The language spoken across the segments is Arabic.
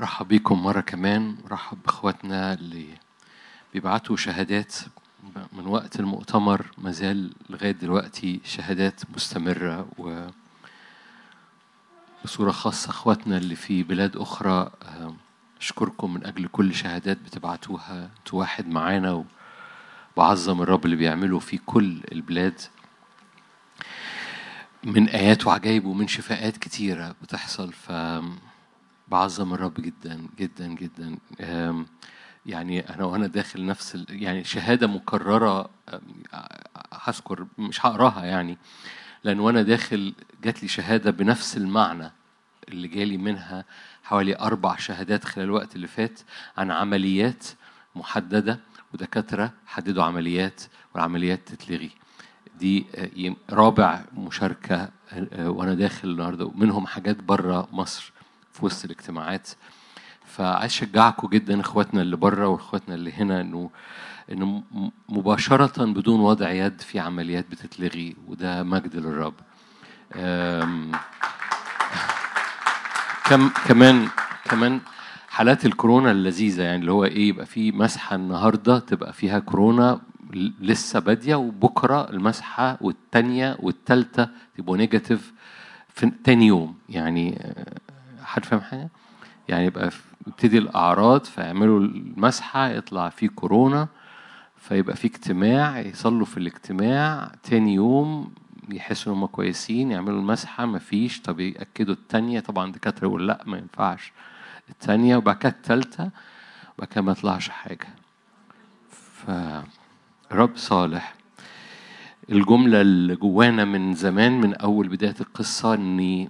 رحب بيكم مرة كمان. رحب بإخواتنا اللي بيبعتوا شهادات من وقت المؤتمر ما زال لغاية دلوقتي شهادات مستمرة و بصورة خاصة إخواتنا اللي في بلاد أخرى آه، أشكركم من أجل كل شهادات بتبعتوها. أنتوا واحد معانا وبعظم الرب اللي بيعمله في كل البلاد. من آيات وعجائب ومن شفاءات كتيرة بتحصل ف بعظم الرب جدا جدا جدا يعني أنا وأنا داخل نفس. يعني شهادة مكررة هذكر مش هقراها يعني لأن وأنا داخل جات لي شهادة بنفس المعنى اللي جالي منها حوالي أربع شهادات خلال الوقت اللي فات عن عمليات محددة ودكاترة حددوا عمليات والعمليات تتلغي دي آه، رابع مشاركة آه، آه، وأنا داخل النهارده ومنهم حاجات بره مصر في وسط الاجتماعات فعايز أشجعكم جدا إخواتنا اللي بره وإخواتنا اللي هنا إنه إنه م- مباشرة بدون وضع يد في عمليات بتتلغي وده مجد للرب. كم كمان كمان حالات الكورونا اللذيذة يعني اللي هو إيه يبقى في مسحة النهاردة تبقى فيها كورونا لسه بادية وبكرة المسحة والتانية والتالتة تبقوا نيجاتيف في تاني يوم يعني آه، حد فاهم حاجة؟ يعني يبقى في- يبتدي الأعراض فيعملوا المسحة يطلع فيه كورونا فيبقى في اجتماع يصلوا في الاجتماع تاني يوم يحسوا إن هم كويسين يعملوا المسحة مفيش طب يأكدوا التانية طبعا الدكاترة يقول لأ ما ينفعش. التانية وبعد كده التالتة وبعد كده ما يطلعش حاجة. فرب صالح. الجملة اللي جوانا من زمان من أول بداية القصة إن ال-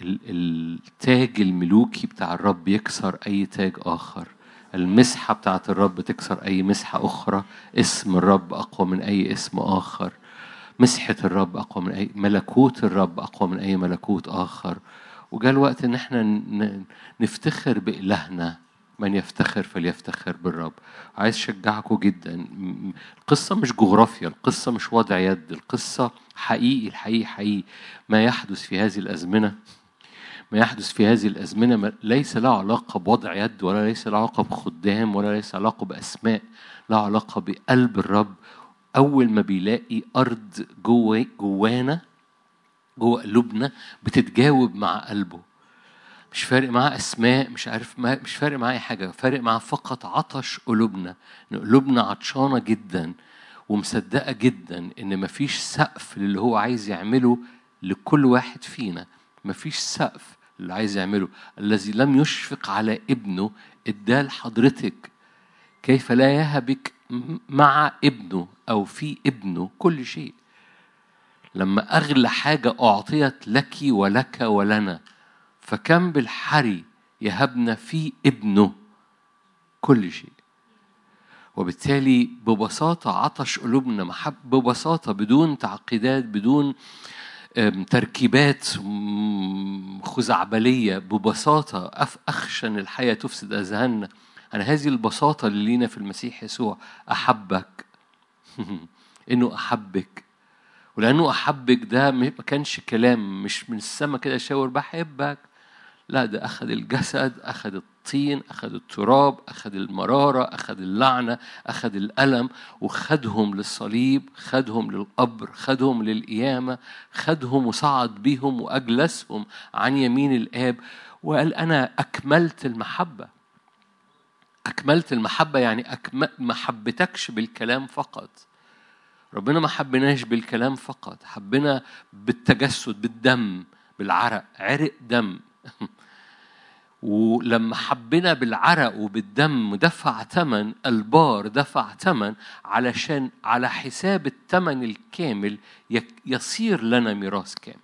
التاج الملوكي بتاع الرب يكسر أي تاج آخر. المسحة بتاعت الرب تكسر أي مسحة أخرى. اسم الرب أقوى من أي اسم آخر. مسحة الرب أقوى من أي ملكوت الرب أقوى من أي ملكوت آخر. وجاء الوقت إن إحنا نفتخر بإلهنا. من يفتخر فليفتخر بالرب. عايز أشجعكم جدا. القصة مش جغرافيا. القصة مش وضع يد. القصة حقيقي الحقيقي حقيقي. ما يحدث في هذه الأزمنة ما يحدث في هذه الأزمنة ما- ليس له علاقة بوضع يد ولا ليس له علاقة بخدام ولا ليس علاقة بأسماء له علاقة بقلب الرب. أول ما بيلاقي أرض جوه جوانا جوه قلوبنا بتتجاوب مع قلبه. مش فارق معاه أسماء مش عارف مش فارق معاه أي حاجة فارق معاه فقط عطش قلوبنا. إن قلوبنا عطشانة جدا ومصدقة جدا إن مفيش سقف للي هو عايز يعمله لكل واحد فينا. مفيش سقف اللي عايز يعمله الذي لم يشفق على ابنه اداه لحضرتك كيف لا يهبك مع ابنه أو في ابنه كل شيء. لما أغلى حاجة أعطيت لك ولك ولنا فكم بالحري يهبنا في ابنه كل شيء. وبالتالي ببساطة عطش قلوبنا محب ببساطة بدون تعقيدات بدون تركيبات خزعبلية ببساطة. أخشى أن الحياة تفسد أذهاننا. أنا هذه البساطة اللي لينا في المسيح يسوع. أحبك. إنه أحبك. ولأنه أحبك ده ما كانش كلام مش من السما كده شاور بحبك. لا ده أخذ الجسد أخذ الطين أخذ التراب أخذ المرارة أخذ اللعنة أخذ الألم وخدهم للصليب خدهم للقبر خدهم للقيامة خدهم وصعد بيهم وأجلسهم عن يمين الآب. وقال أنا أكملت المحبة. أكملت المحبة يعني أكمل ما حبتكش بالكلام فقط. ربنا ما حبناش بالكلام فقط. حبنا بالتجسد بالدم بالعرق. عرق دم. ولما حبنا بالعرق وبالدم دفع ثمن البار دفع ثمن علشان على حساب الثمن الكامل يصير لنا ميراث كامل.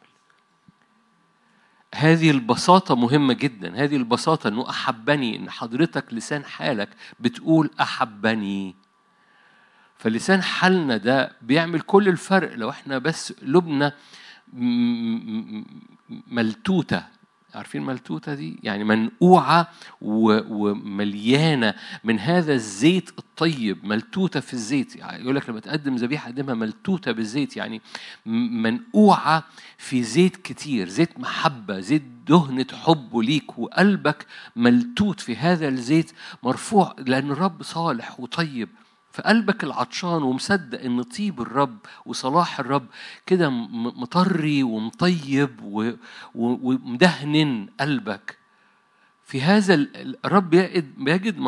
هذه البساطة مهمة جدا. هذه البساطة إنه أحبني إن حضرتك لسان حالك بتقول أحبني. فلسان حالنا ده بيعمل كل الفرق. لو إحنا بس قلوبنا م- م- م- ملتوتة عارفين ملتوتة دي؟ يعني منقوعة ومليانة من هذا الزيت الطيب ملتوتة في الزيت. يعني يقول لك لما تقدم ذبيحة قدمها ملتوتة بالزيت يعني منقوعة في زيت كتير زيت محبة زيت دهنة حبه ليك وقلبك ملتوت في هذا الزيت مرفوع لأن الرب صالح وطيب. في قلبك العطشان ومصدق إن طيب الرب وصلاح الرب كده مطري ومطيب ومدهن قلبك. في هذا الرب يجد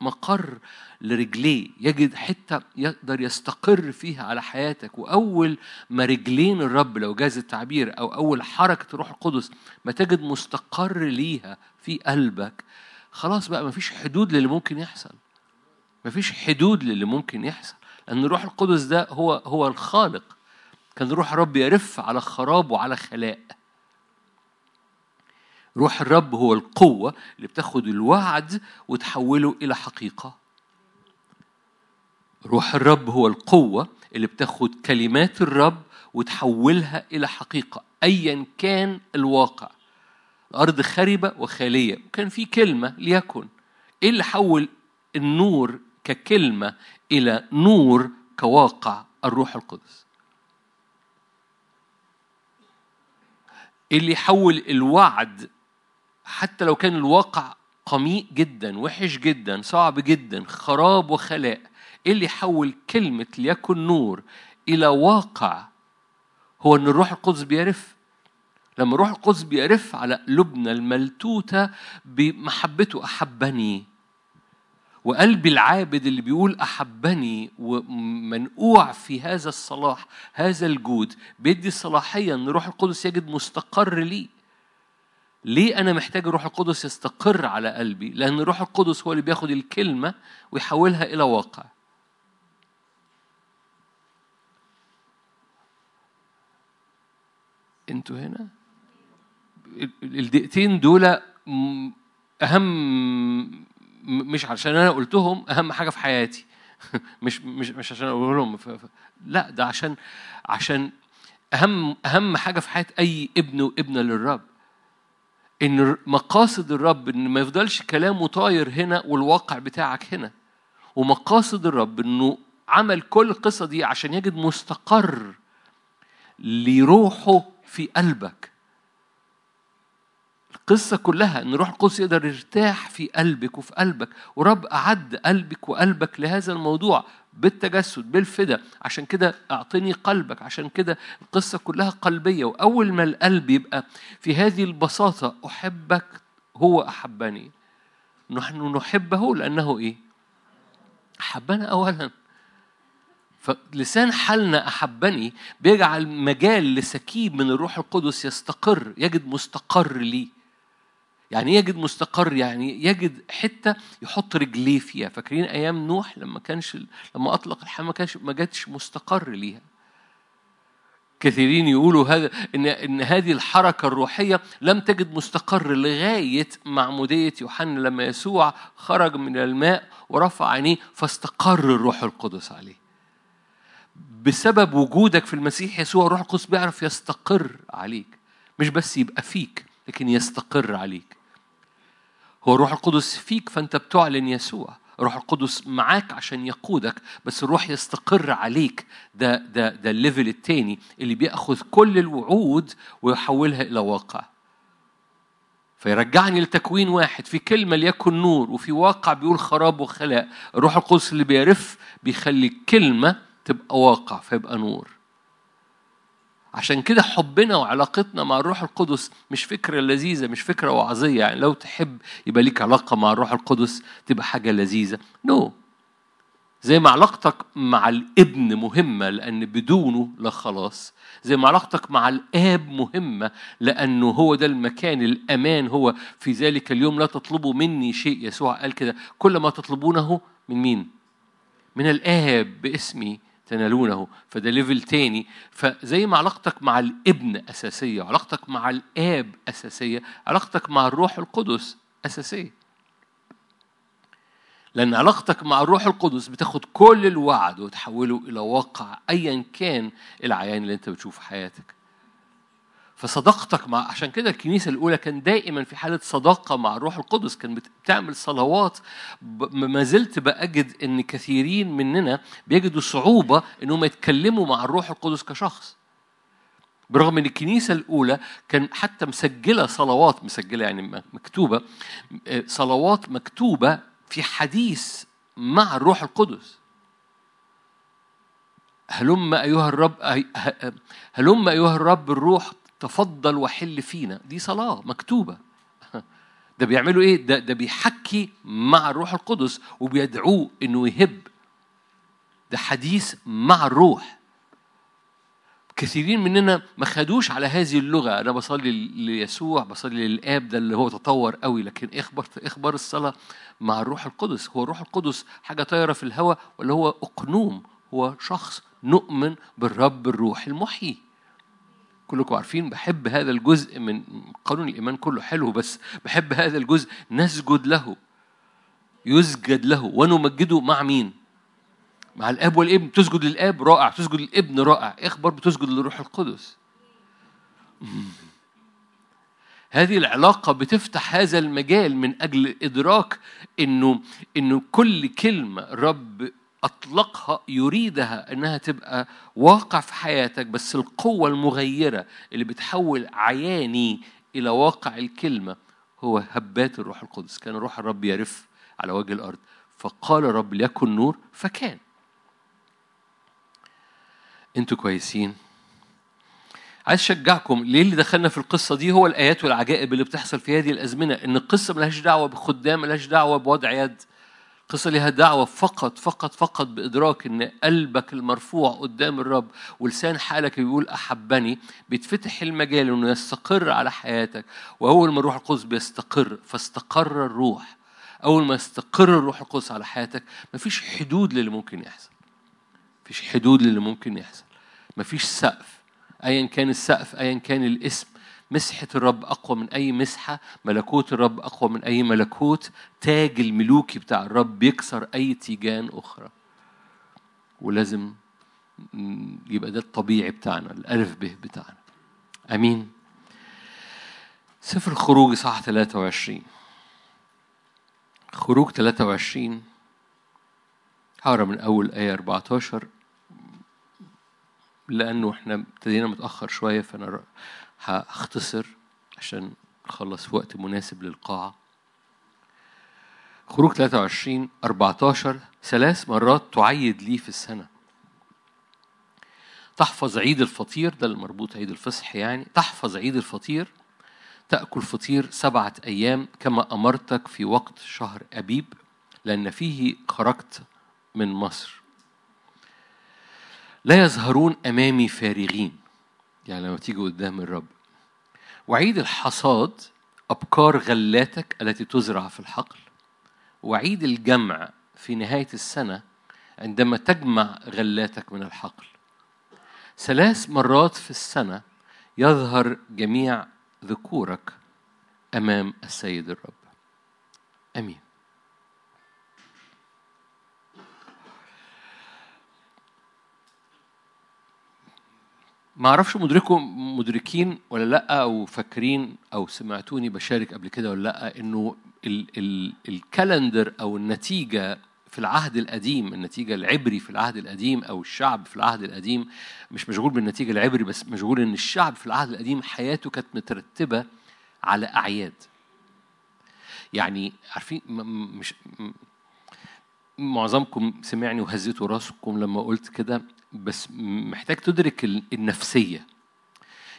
مقر لرجليه يجد حتة يقدر يستقر فيها على حياتك. وأول ما رجلين الرب لو جاز التعبير أو أول حركة الروح القدس ما تجد مستقر ليها في قلبك خلاص بقى مفيش حدود للي ممكن يحصل. مفيش حدود للي ممكن يحصل. لأن الروح القدس ده هو هو الخالق. كان روح الرب يرف على خراب وعلى خلاء. روح الرب هو القوة اللي بتاخد الوعد وتحوله إلى حقيقة. روح الرب هو القوة اللي بتاخد كلمات الرب وتحولها إلى حقيقة أيا كان الواقع. الأرض خربة وخالية وكان في كلمة ليكن. إيه اللي حول النور ككلمة إلى نور كواقع الروح القدس. اللي يحول الوعد حتى لو كان الواقع قميء جدا وحش جدا صعب جدا خراب وخلاء اللي يحول كلمة ليكن نور إلى واقع هو أن الروح القدس بيرف لما الروح القدس بيرف على قلوبنا الملتوتة بمحبته أحبني. وقلبي العابد اللي بيقول أحبني ومنقوع في هذا الصلاح هذا الجود بيدي الصلاحية أن روح القدس يجد مستقر لي ليه أنا محتاج روح القدس يستقر على قلبي؟ لأن روح القدس هو اللي بياخد الكلمة ويحولها إلى واقع. أنتوا هنا؟ الدقيقتين دول أهم مش عشان أنا قلتهم أهم حاجة في حياتي. مش مش مش عشان أقول لهم لا ده عشان عشان أهم أهم حاجة في حياة أي ابن وابنة للرب. إن مقاصد الرب إن ما يفضلش كلامه طاير هنا والواقع بتاعك هنا. ومقاصد الرب إنه عمل كل القصة دي عشان يجد مستقر لروحه في قلبك. القصة كلها إن روح القدس يقدر يرتاح في قلبك وفي قلبك. ورب أعد قلبك وقلبك لهذا الموضوع بالتجسد بالفدا. عشان كده أعطني قلبك. عشان كده القصة كلها قلبية. وأول ما القلب يبقى في هذه البساطة أحبك هو أحبني. نحن نحبه لأنه إيه؟ أحبنا أولا. فلسان حالنا أحبني بيجعل مجال لسكيب من الروح القدس يستقر يجد مستقر ليه يعني يجد مستقر يعني يجد حتة يحط رجليه فيها. فاكرين أيام نوح لما كانش لما أطلق الحمام ما كانش ما جاتش مستقر ليها. كثيرين يقولوا هذا ان إن هذه الحركة الروحية لم تجد مستقر لغاية معمودية يوحنا لما يسوع خرج من الماء ورفع عينيه فاستقر الروح القدس عليه. بسبب وجودك في المسيح يسوع الروح القدس بيعرف يستقر عليك. مش بس يبقى فيك لكن يستقر عليك. هو الروح القدس فيك فأنت بتعلن يسوع. الروح القدس معاك عشان يقودك بس الروح يستقر عليك. ده ده ده ال level التاني اللي بيأخذ كل الوعود ويحولها إلى واقع. فيرجعني لتكوين واحد. في كلمة ليكن نور وفي واقع بيقول خراب وخلاء. الروح القدس اللي بيرف بيخلي كلمة تبقى واقع فيبقى نور. عشان كده حبنا وعلاقتنا مع الروح القدس مش فكرة لذيذة مش فكرة وعظية. يعني لو تحب يبقى ليك علاقة مع الروح القدس تبقى حاجة لذيذة. no no. زي ما علاقتك مع الابن مهمة لأن بدونه لا خلاص. زي ما علاقتك مع الآب مهمة لأنه هو ده المكان الأمان. هو في ذلك اليوم لا تطلبوا مني شيء. يسوع قال كده كل ما تطلبونه من مين؟ من الآب باسمي. تنالونه فده level تاني. فزي ما علاقتك مع الابن أساسية علاقتك مع الآب أساسية علاقتك مع الروح القدس أساسية. لأن علاقتك مع الروح القدس بتاخد كل الوعد وتحوله إلى واقع أيا كان العيان اللي أنت بتشوفه في حياتك. فصداقتك مع عشان كده الكنيسة الأولى كان دائما في حالة صداقة مع الروح القدس كان بتعمل صلوات. ما زلت بأجد إن كثيرين مننا بيجدوا صعوبة إنهم يتكلموا مع الروح القدس كشخص. برغم إن الكنيسة الأولى كان حتى مسجلة صلوات مسجلة يعني مكتوبة صلوات مكتوبة في حديث مع الروح القدس. هلم أيها الرب هلم أيها الرب الروح تفضل وحل فينا. دي صلاة مكتوبة. ده بيعملوا إيه؟ ده ده بيحكي مع الروح القدس وبيدعوه إنه يهب. ده حديث مع الروح. كثيرين مننا ما خدوش على هذه اللغة. أنا بصلي ليسوع بصلي للآب ده اللي هو تطور قوي لكن إخبار إخبار الصلاة مع الروح القدس. هو الروح القدس حاجة طايرة في الهواء ولا هو أقنوم؟ هو شخص نؤمن بالرب الروح المحيي. كلكم عارفين بحب هذا الجزء من قانون الإيمان كله حلو بس بحب هذا الجزء نسجد له يسجد له ونمجده مع مين؟ مع الآب والابن. تسجد للآب رائع تسجد للابن رائع. اخبر بتسجد للروح القدس؟ هذه العلاقة بتفتح هذا المجال من أجل إدراك إنه إنه كل كلمة رب أطلقها يريدها إنها تبقى واقع في حياتك بس القوة المغيرة اللي بتحول عياني إلى واقع الكلمة هو هبات الروح القدس. كان روح الرب يرف على وجه الأرض. فقال الرب ليكن نور فكان. أنتوا كويسين. عايز أشجعكم ليه اللي دخلنا في القصة دي هو الآيات والعجائب اللي بتحصل في هذه الأزمنة؟ إن القصة ملهاش دعوة بخدام ملهاش دعوة بوضع يد. القصة ليها دعوة فقط فقط فقط بإدراك إن قلبك المرفوع قدام الرب ولسان حالك بيقول أحبني بيتفتح المجال إنه يستقر على حياتك. وأول ما الروح القدس بيستقر فاستقر الروح. أول ما يستقر الروح القدس على حياتك مفيش حدود للي ممكن يحصل. مفيش حدود للي ممكن يحصل. مفيش سقف. ايا كان السقف ايا كان الاسم. مسحة الرب أقوى من أي مسحة ملكوت الرب أقوى من أي ملكوت تاج الملوكي بتاع الرب بيكسر أي تيجان أخرى. ولازم يبقى ده الطبيعي بتاعنا الألف به بتاعنا. أمين. سفر الخروج صح 23 خروج 23 هقرأ من أول آية 14 لأنه إحنا ابتدينا متأخر شوية فأنا هختصر عشان نخلص وقت مناسب للقاعة. خروج 23 14 ثلاث مرات تعيد لي في السنة. تحفظ عيد الفطير ده المربوط عيد الفصح يعني. تحفظ عيد الفطير تأكل فطير سبعة أيام كما أمرتك في وقت شهر أبيب لأن فيه خرجت من مصر. لا يظهرون أمامي فارغين. يعني لما تيجي قدام الرب. وعيد الحصاد أبكار غلاتك التي تزرع في الحقل. وعيد الجمع في نهاية السنة عندما تجمع غلاتك من الحقل. ثلاث مرات في السنة يظهر جميع ذكورك أمام السيد الرب. أمين. ما أعرفش مدركم مدركين ولا لأ أو فاكرين أو سمعتوني بشارك قبل كده ولا لأ انه ال ال الكالندر أو النتيجة في العهد القديم النتيجة العبري في العهد القديم أو الشعب في العهد القديم مش مشغول بالنتيجة العبري بس مشغول إن الشعب في العهد القديم حياته كانت مترتبة على أعياد. يعني عارفين مش معظمكم سمعني وهزيتوا راسكم لما قلت كده بس محتاج تدرك النفسية.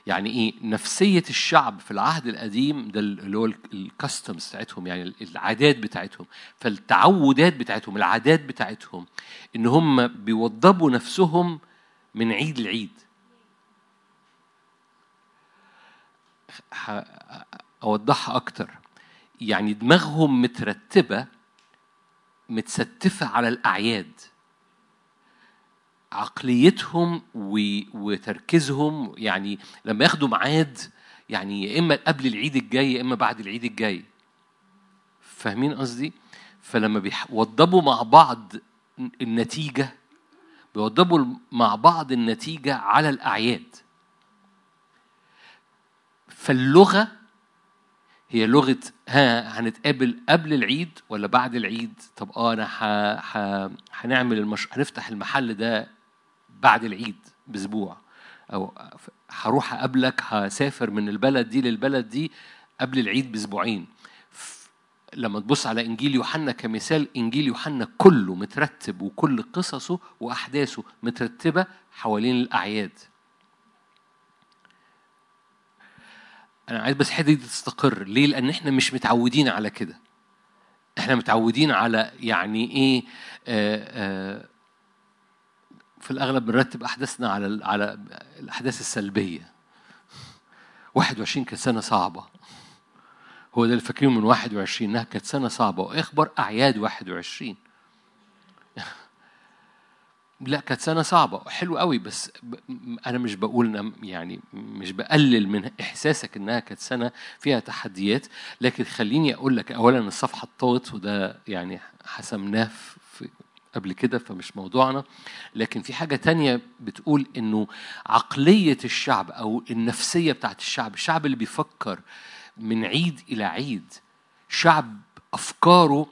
يعني إيه؟ نفسية الشعب في العهد القديم ده اللي هو الكاستمز بتاعتهم يعني العادات بتاعتهم فالتعودات بتاعتهم العادات بتاعتهم إن هم بيوضبوا نفسهم من عيد لعيد. أوضحها أكتر. يعني دماغهم مترتبة متستفة على الأعياد. عقليتهم وتركيزهم يعني لما ياخدوا ميعاد يعني يا إما قبل العيد الجاي يا إما بعد العيد الجاي. فاهمين قصدي؟ فلما بيوضبوا مع بعض النتيجة بيوضبوا مع بعض النتيجة على الأعياد. فاللغة هي لغة ها هنتقابل قبل العيد ولا بعد العيد؟ طب آه أنا ح... ح... هنعمل المش... هنفتح المحل ده بعد العيد بأسبوع. أو هروح أقابلك هسافر من البلد دي للبلد دي قبل العيد بأسبوعين. لما تبص على إنجيل يوحنا كمثال إنجيل يوحنا كله مترتب وكل قصصه وأحداثه مترتبة حوالين الأعياد. أنا عايز بس الحته دي تستقر. ليه؟ لأن إحنا مش متعودين على كده. إحنا متعودين على يعني إيه آآ آآ في الأغلب بنرتب أحداثنا على على الأحداث السلبية. 21 كانت سنة صعبة. هو ده اللي فاكرينه من 21 إنها كانت سنة صعبة. وإخبار أعياد 21 لا كانت سنة صعبة حلو قوي بس أنا مش بقول يعني مش بقلل من إحساسك إنها كانت سنة فيها تحديات لكن خليني أقول لك أولا الصفحة اتطوت وده يعني حسمناه في قبل كده فمش موضوعنا. لكن في حاجة تانية بتقول إنه عقلية الشعب أو النفسية بتاعت الشعب الشعب اللي بيفكر من عيد إلى عيد شعب أفكاره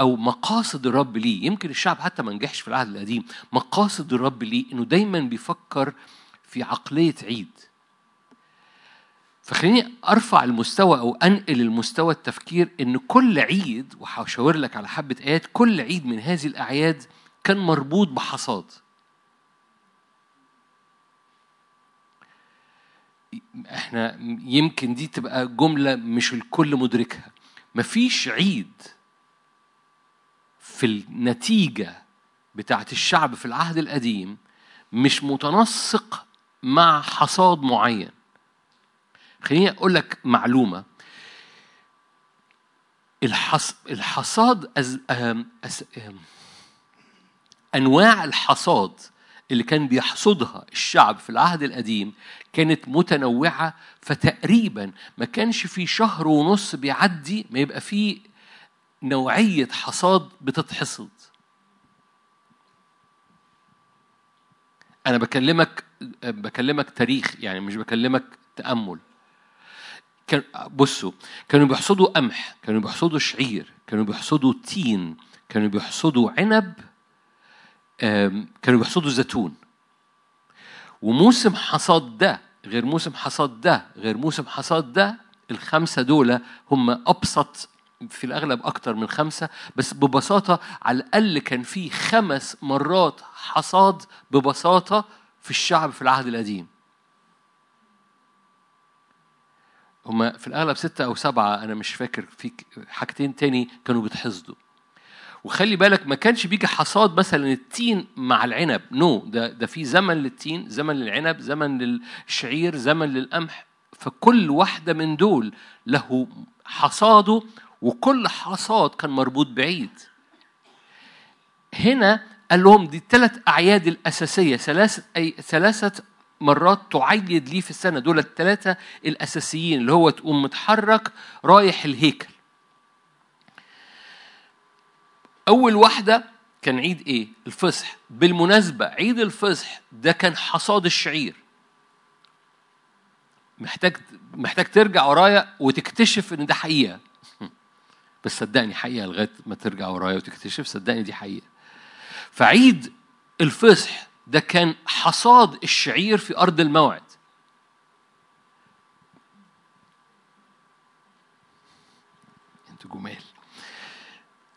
أو مقاصد الرب ليه. يمكن الشعب حتى ما نجحش في العهد القديم. مقاصد الرب ليه إنه دايما بيفكر في عقلية عيد. فخليني أرفع المستوى أو أنقل المستوى التفكير إن كل عيد وهشاور لك على حبة آيات كل عيد من هذه الأعياد كان مربوط بحصاد. إحنا يمكن دي تبقى جملة مش الكل مدركها. مفيش عيد في النتيجة بتاعت الشعب في العهد القديم مش متنسق مع حصاد معين. خليني أقول لك معلومة. الحص... الحصاد أز... أم... أز... أم... أنواع الحصاد اللي كان بيحصدها الشعب في العهد القديم كانت متنوعة فتقريبا ما كانش في شهر ونص بيعدي ما يبقى فيه نوعية حصاد بتتحصد. أنا بكلمك بكلمك تاريخ يعني مش بكلمك تأمل. كان بصوا كانوا بيحصدوا قمح كانوا بيحصدوا شعير كانوا بيحصدوا تين كانوا بيحصدوا عنب كانوا بيحصدوا زيتون. وموسم حصاد ده غير موسم حصاد ده غير موسم حصاد ده الخمسة دول هم أبسط في الأغلب أكتر من خمسة بس ببساطة على الأقل كان في خمس مرات حصاد ببساطة في الشعب في العهد القديم. هما في الأغلب ستة أو سبعة أنا مش فاكر في حاجتين تاني كانوا بيتحصدوا. وخلي بالك ما كانش بيجي حصاد مثلا التين مع العنب. نو no. ده ده في زمن للتين زمن للعنب زمن للشعير زمن للقمح. فكل واحدة من دول له حصاده وكل حصاد كان مربوط بعيد. هنا قال لهم دي الثلاث أعياد الأساسية ثلاثة أي ثلاثة مرات تعيد ليه في السنة دول الثلاثة الأساسيين اللي هو تقوم متحرك رايح الهيكل. أول واحدة كان عيد إيه؟ الفصح. بالمناسبة عيد الفصح ده كان حصاد الشعير. محتاج محتاج ترجع ورايا وتكتشف إن ده حقيقة. بس صدقني حقيقة لغاية ما ترجع ورايا وتكتشف صدقني دي حقيقة. فعيد الفصح ده كان حصاد الشعير في أرض الموعد. أنتوا جمال.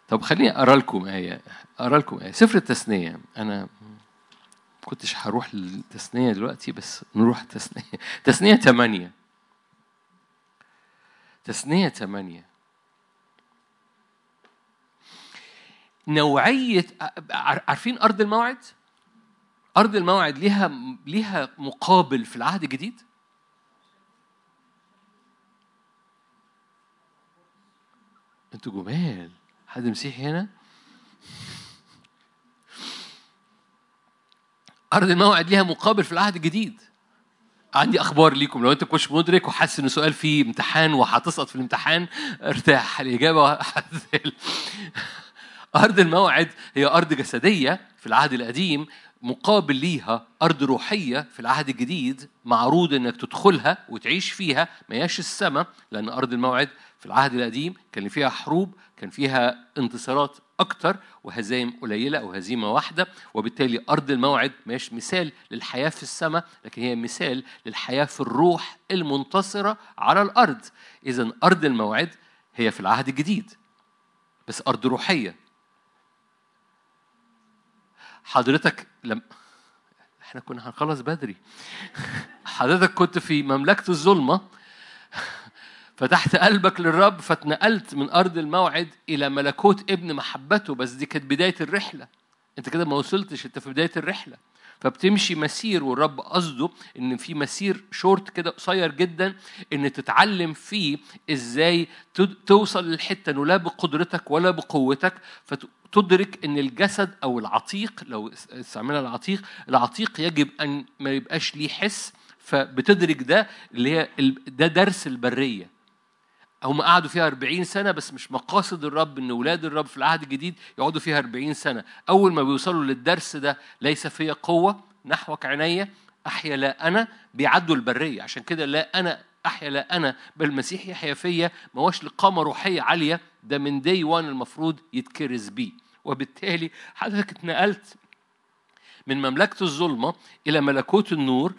طب خليني أقرأ لكم آية أقرأ لكم آية. سفر التثنية. أنا كنتش هروح للتثنية دلوقتي بس نروح التثنية. تثنية ثمانية تثنية ثمانية نوعية عارفين أرض الموعد؟ أرض الموعد ليها ليها مقابل في العهد الجديد؟ أنتوا جمال حد مسيحي هنا؟ أرض الموعد ليها مقابل في العهد الجديد عندي أخبار ليكم لو أنت مش مدرك وحاسس إن سؤال فيه امتحان وهتسقط في الامتحان ارتاح الإجابة أرض الموعد هي أرض جسدية في العهد القديم مقابل ليها أرض روحية في العهد الجديد معروض إنك تدخلها وتعيش فيها ما هياش السماء لأن أرض الموعد في العهد القديم كان فيها حروب كان فيها انتصارات أكتر وهزائم قليلة أو هزيمة واحدة وبالتالي أرض الموعد مش مثال للحياة في السماء لكن هي مثال للحياة في الروح المنتصرة على الأرض. إذا أرض الموعد هي في العهد الجديد بس أرض روحية. حضرتك لم إحنا كنا هنخلص بدري. حضرتك كنت في مملكة الظلمة فتحت قلبك للرب فاتنقلت من أرض الموعد إلى ملكوت ابن محبته بس دي كانت بداية الرحلة. أنت كده ما وصلتش أنت في بداية الرحلة. فبتمشي مسير والرب قصده إن في مسير شورت كده قصير جدا إن تتعلم فيه إزاي توصل للحتة إنه لا بقدرتك ولا بقوتك فتدرك إن الجسد أو العتيق لو استعملنا العتيق العتيق يجب أن ما يبقاش ليه حس فبتدرك ده اللي هي ده درس البرية. هم قعدوا فيها 40 سنة بس مش مقاصد الرب إن أولاد الرب في العهد الجديد يقعدوا فيها 40 سنة. أول ما بيوصلوا للدرس ده ليس فيا قوة نحوك عيني أحيا لا أنا بيعدوا البرية. عشان كده لا أنا أحيا لا أنا بل المسيح يحيا فيا ما هوش لقامة روحية عالية ده من دي وان المفروض يتكرز بيه. وبالتالي حضرتك اتنقلت من مملكة الظلمة إلى ملكوت النور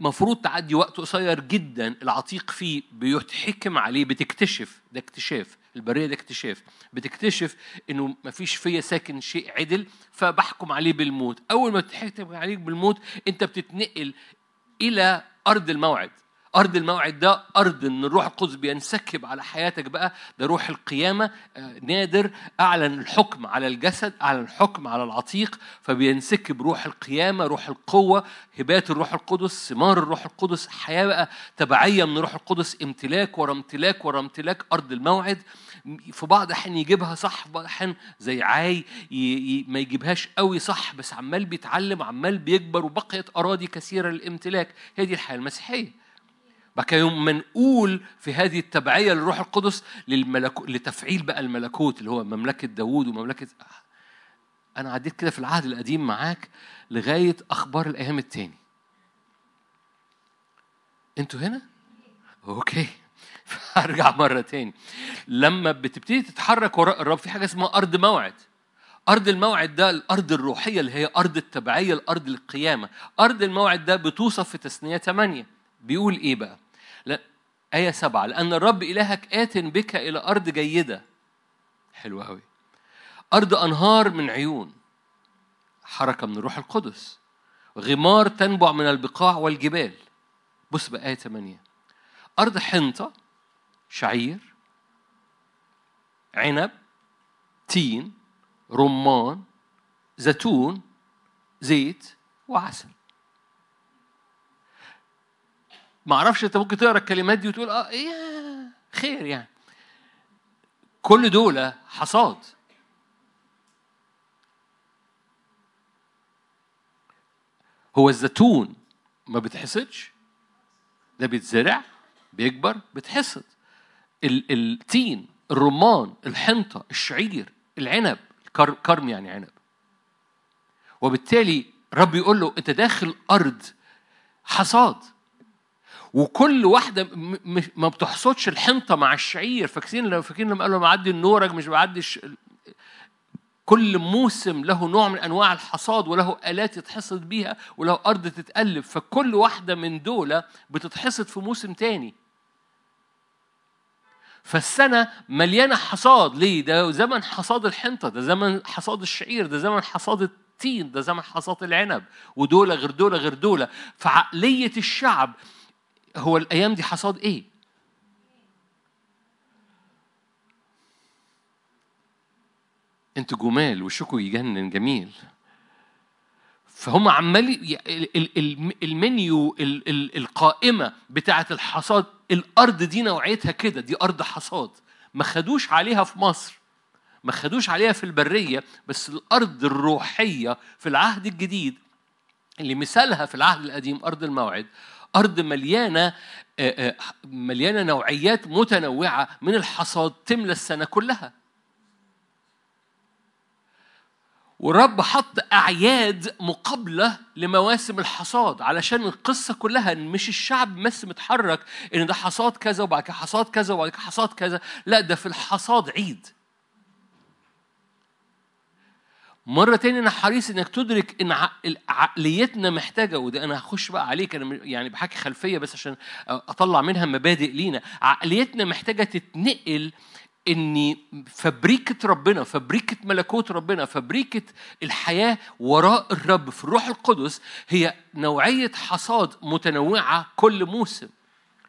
المفروض تعدي وقت قصير جدا العتيق فيه بيتحكم عليه بتكتشف ده اكتشاف البرية ده اكتشاف بتكتشف إنه ما فيش فيا ساكن شيء عدل فبحكم عليه بالموت. أول ما تحكم عليك بالموت أنت بتتنقل إلى أرض الموعد. أرض الموعد ده أرض إن الروح القدس بينسكب على حياتك بقى ده روح القيامة آه، نادر أعلن الحكم على الجسد أعلن الحكم على العتيق فبينسكب روح القيامة روح القوة هبات الروح القدس ثمار الروح القدس حياة بقى تبعية من الروح القدس امتلاك ورا امتلاك ورا امتلاك أرض الموعد. في بعض الأحيان يجيبها صح في بعض الأحيان زي عاي ما يجيبهاش قوي صح بس عمال بيتعلم عمال بيكبر وبقيت أراضي كثيرة للامتلاك. هي دي الحياة المسيحية. بقى يوم منقول في هذه التبعية للروح القدس للملكو... لتفعيل بقى الملكوت اللي هو مملكة داوود ومملكة أنا عديت كده في العهد القديم معاك لغاية أخبار الأيام التاني. أنتوا هنا؟ أوكي. هرجع مرة تاني. لما بتبتدي تتحرك وراء الرب في حاجة اسمها أرض موعد. أرض الموعد ده الأرض الروحية اللي هي أرض التبعية الأرض القيامة. أرض الموعد ده بتوصف في تثنية ثمانية بيقول إيه بقى؟ لا آية سبعة لأن الرب إلهك آت بك إلى أرض جيدة. حلوة أوي. أرض أنهار من عيون حركة من الروح القدس. غمار تنبع من البقاع والجبال. بص بقى آية 8 أرض حنطة شعير عنب تين رمان زيتون زيت وعسل. ما أعرفش انت ممكن تقرا الكلمات دي وتقول آه إيه خير يعني. كل دول حصاد. هو الزيتون ما بتحصدش ده بيتزرع بيكبر بتحصد. التين الرمان الحنطة الشعير العنب كرم يعني عنب. وبالتالي رب يقول له أنت داخل أرض حصاد. وكل واحدة ما بتحصدش الحنطة مع الشعير. فاكرين لو فاكرين لما قالوا معدي النورج مش بعدي كل موسم له نوع من أنواع الحصاد وله آلات يتحصد بيها وله أرض تتقلب فكل واحدة من دول بتتحصد في موسم تاني. فالسنة مليانة حصاد. ليه؟ ده زمن حصاد الحنطة ده زمن حصاد الشعير ده زمن حصاد التين ده زمن حصاد العنب. ودول غير دول غير دول. فعقلية الشعب هو الأيام دي حصاد إيه؟ أنتوا جمال وشكوا يجنن جميل. فهم عمال المنيو القائمة بتاعة الحصاد. الأرض دي نوعيتها كده دي أرض حصاد. ما خدوش عليها في مصر ما خدوش عليها في البرية بس الأرض الروحية في العهد الجديد اللي مثالها في العهد القديم أرض الموعد أرض مليانة مليانة نوعيات متنوعة من الحصاد تملى السنة كلها. والرب حط أعياد مقابلة لمواسم الحصاد علشان القصة كلها إن مش الشعب بس متحرك إن ده حصاد كذا وبعد كده حصاد كذا وبعد كده حصاد كذا لا ده في الحصاد عيد. مرة تاني أنا حريص إنك تدرك إن عقليتنا محتاجة وده أنا هخش بقى عليك أنا يعني بحكي خلفية بس عشان أطلع منها مبادئ لينا. عقليتنا محتاجة تتنقل إن فبريكة ربنا فبريكة ملكوت ربنا فبريكة الحياة وراء الرب في الروح القدس هي نوعية حصاد متنوعة كل موسم.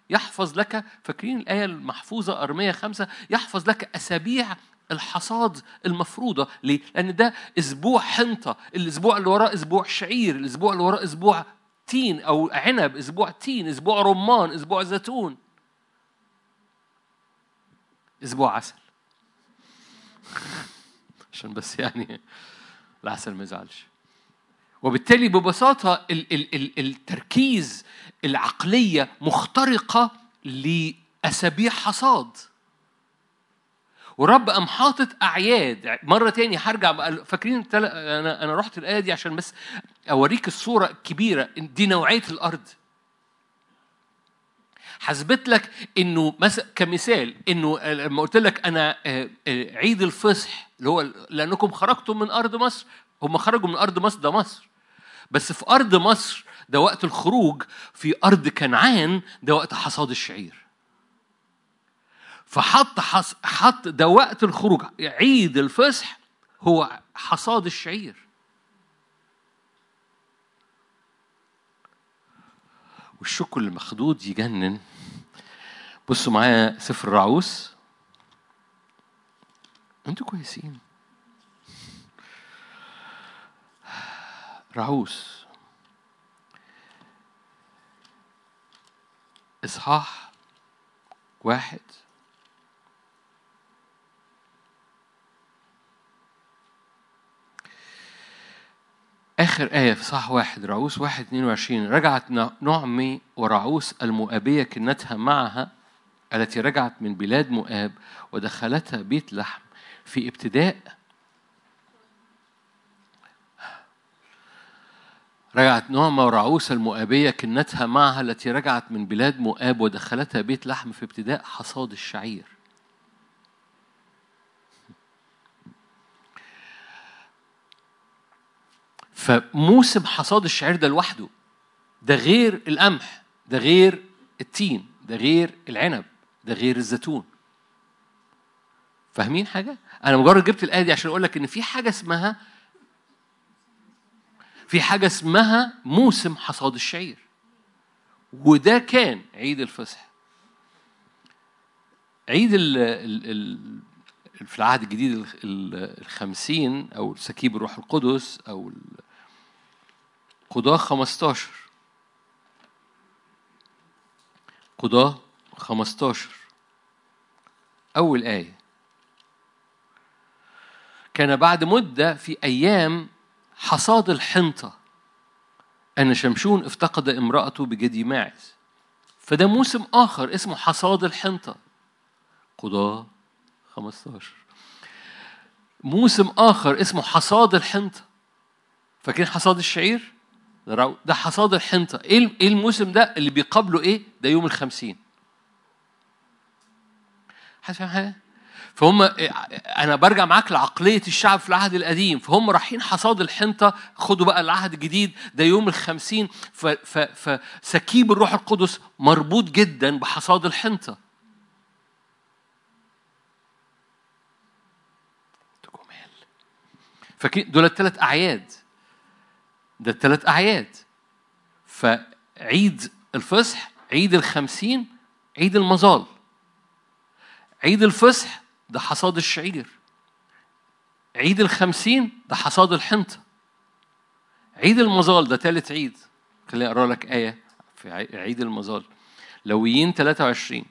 يحفظ لك فاكرين الآية المحفوظة أرمية خمسة؟ يحفظ لك أسابيع الحصاد المفروضة ليه؟ لأن ده أسبوع حنطة الأسبوع اللي وراه أسبوع شعير الأسبوع اللي وراه أسبوع تين أو عنب أسبوع تين أسبوع رمان أسبوع زيتون. أسبوع عسل. عشان بس يعني العسل ما يزعلش. وبالتالي ببساطة ال- ال- ال- التركيز العقلية مخترقة لأسابيع حصاد. ورب قام حاطط أعياد. مرة تاني هرجع فاكرين أنا أنا رحت الآية دي عشان بس أوريك الصورة الكبيرة. دي نوعية الأرض. حسبت لك إنه مثلا كمثال إنه لما قلت لك أنا آه، آه، عيد الفصح اللي هو لأنكم خرجتم من أرض مصر. هم خرجوا من أرض مصر ده مصر. بس في أرض مصر ده وقت الخروج. في أرض كنعان ده وقت حصاد الشعير. فحط حص... حط ده وقت الخروج. عيد الفصح هو حصاد الشعير. والشكل المخدود يجنن. بصوا معايا سفر الرعوس. أنتوا كويسين. رعوس. إصحاح واحد. آخر آية في صح واحد رعوس واحد اتنين وعشرين. رجعت نعمي ورعوس المؤابية كنتها معها التي رجعت من بلاد مؤاب ودخلتها بيت لحم في ابتداء رجعت نعمة ورعوس المؤابية كنتها معها التي رجعت من بلاد مؤاب ودخلتها بيت لحم في ابتداء حصاد الشعير. فموسم حصاد الشعير ده لوحده ده غير القمح ده غير التين ده غير العنب ده غير الزيتون. فاهمين حاجة؟ أنا مجرد جبت الآية دي عشان أقول لك إن في حاجة اسمها في حاجة اسمها موسم حصاد الشعير وده كان عيد الفصح. عيد ال في العهد الجديد الخمسين أو سكيب الروح القدس أو قضاة 15 قضاة 15 أول آية. كان بعد مدة في أيام حصاد الحنطة. أن شمشون افتقد امرأته بجدي ماعز. فده موسم آخر اسمه حصاد الحنطة. قضاة 15 موسم آخر اسمه حصاد الحنطة. فاكرين حصاد الشعير؟ ده حصاد الحنطة إيه, إيه الموسم ده اللي بيقابله إيه؟ ده يوم الخمسين. حد حاجة؟ فهم أنا برجع معاك لعقلية الشعب في العهد القديم. فهم رايحين حصاد الحنطه خدوا بقى العهد الجديد. ده يوم الخمسين. فسكيب الروح القدس مربوط جدا بحصاد الحنطه فاكرين؟ دول الثلاث أعياد. ده الثلاث أعياد. فعيد الفصح عيد الخمسين عيد المظال. عيد الفصح ده حصاد الشعير. عيد الخمسين ده حصاد الحنطة. عيد المظال ده ثالث عيد. خليني أقرأ لك آية في عيد المظال. لويين 23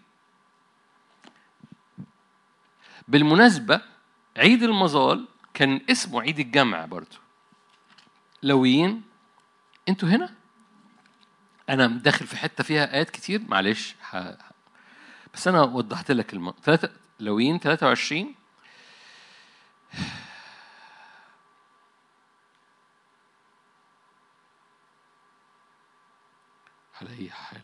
بالمناسبة عيد المظال كان اسمه عيد الجمع برضو. لويين. أنتوا هنا؟ أنا داخل في حتة فيها آيات كتير. معلش ح... بس أنا وضحت لك الم... ثلاثة لويين 23 علي حال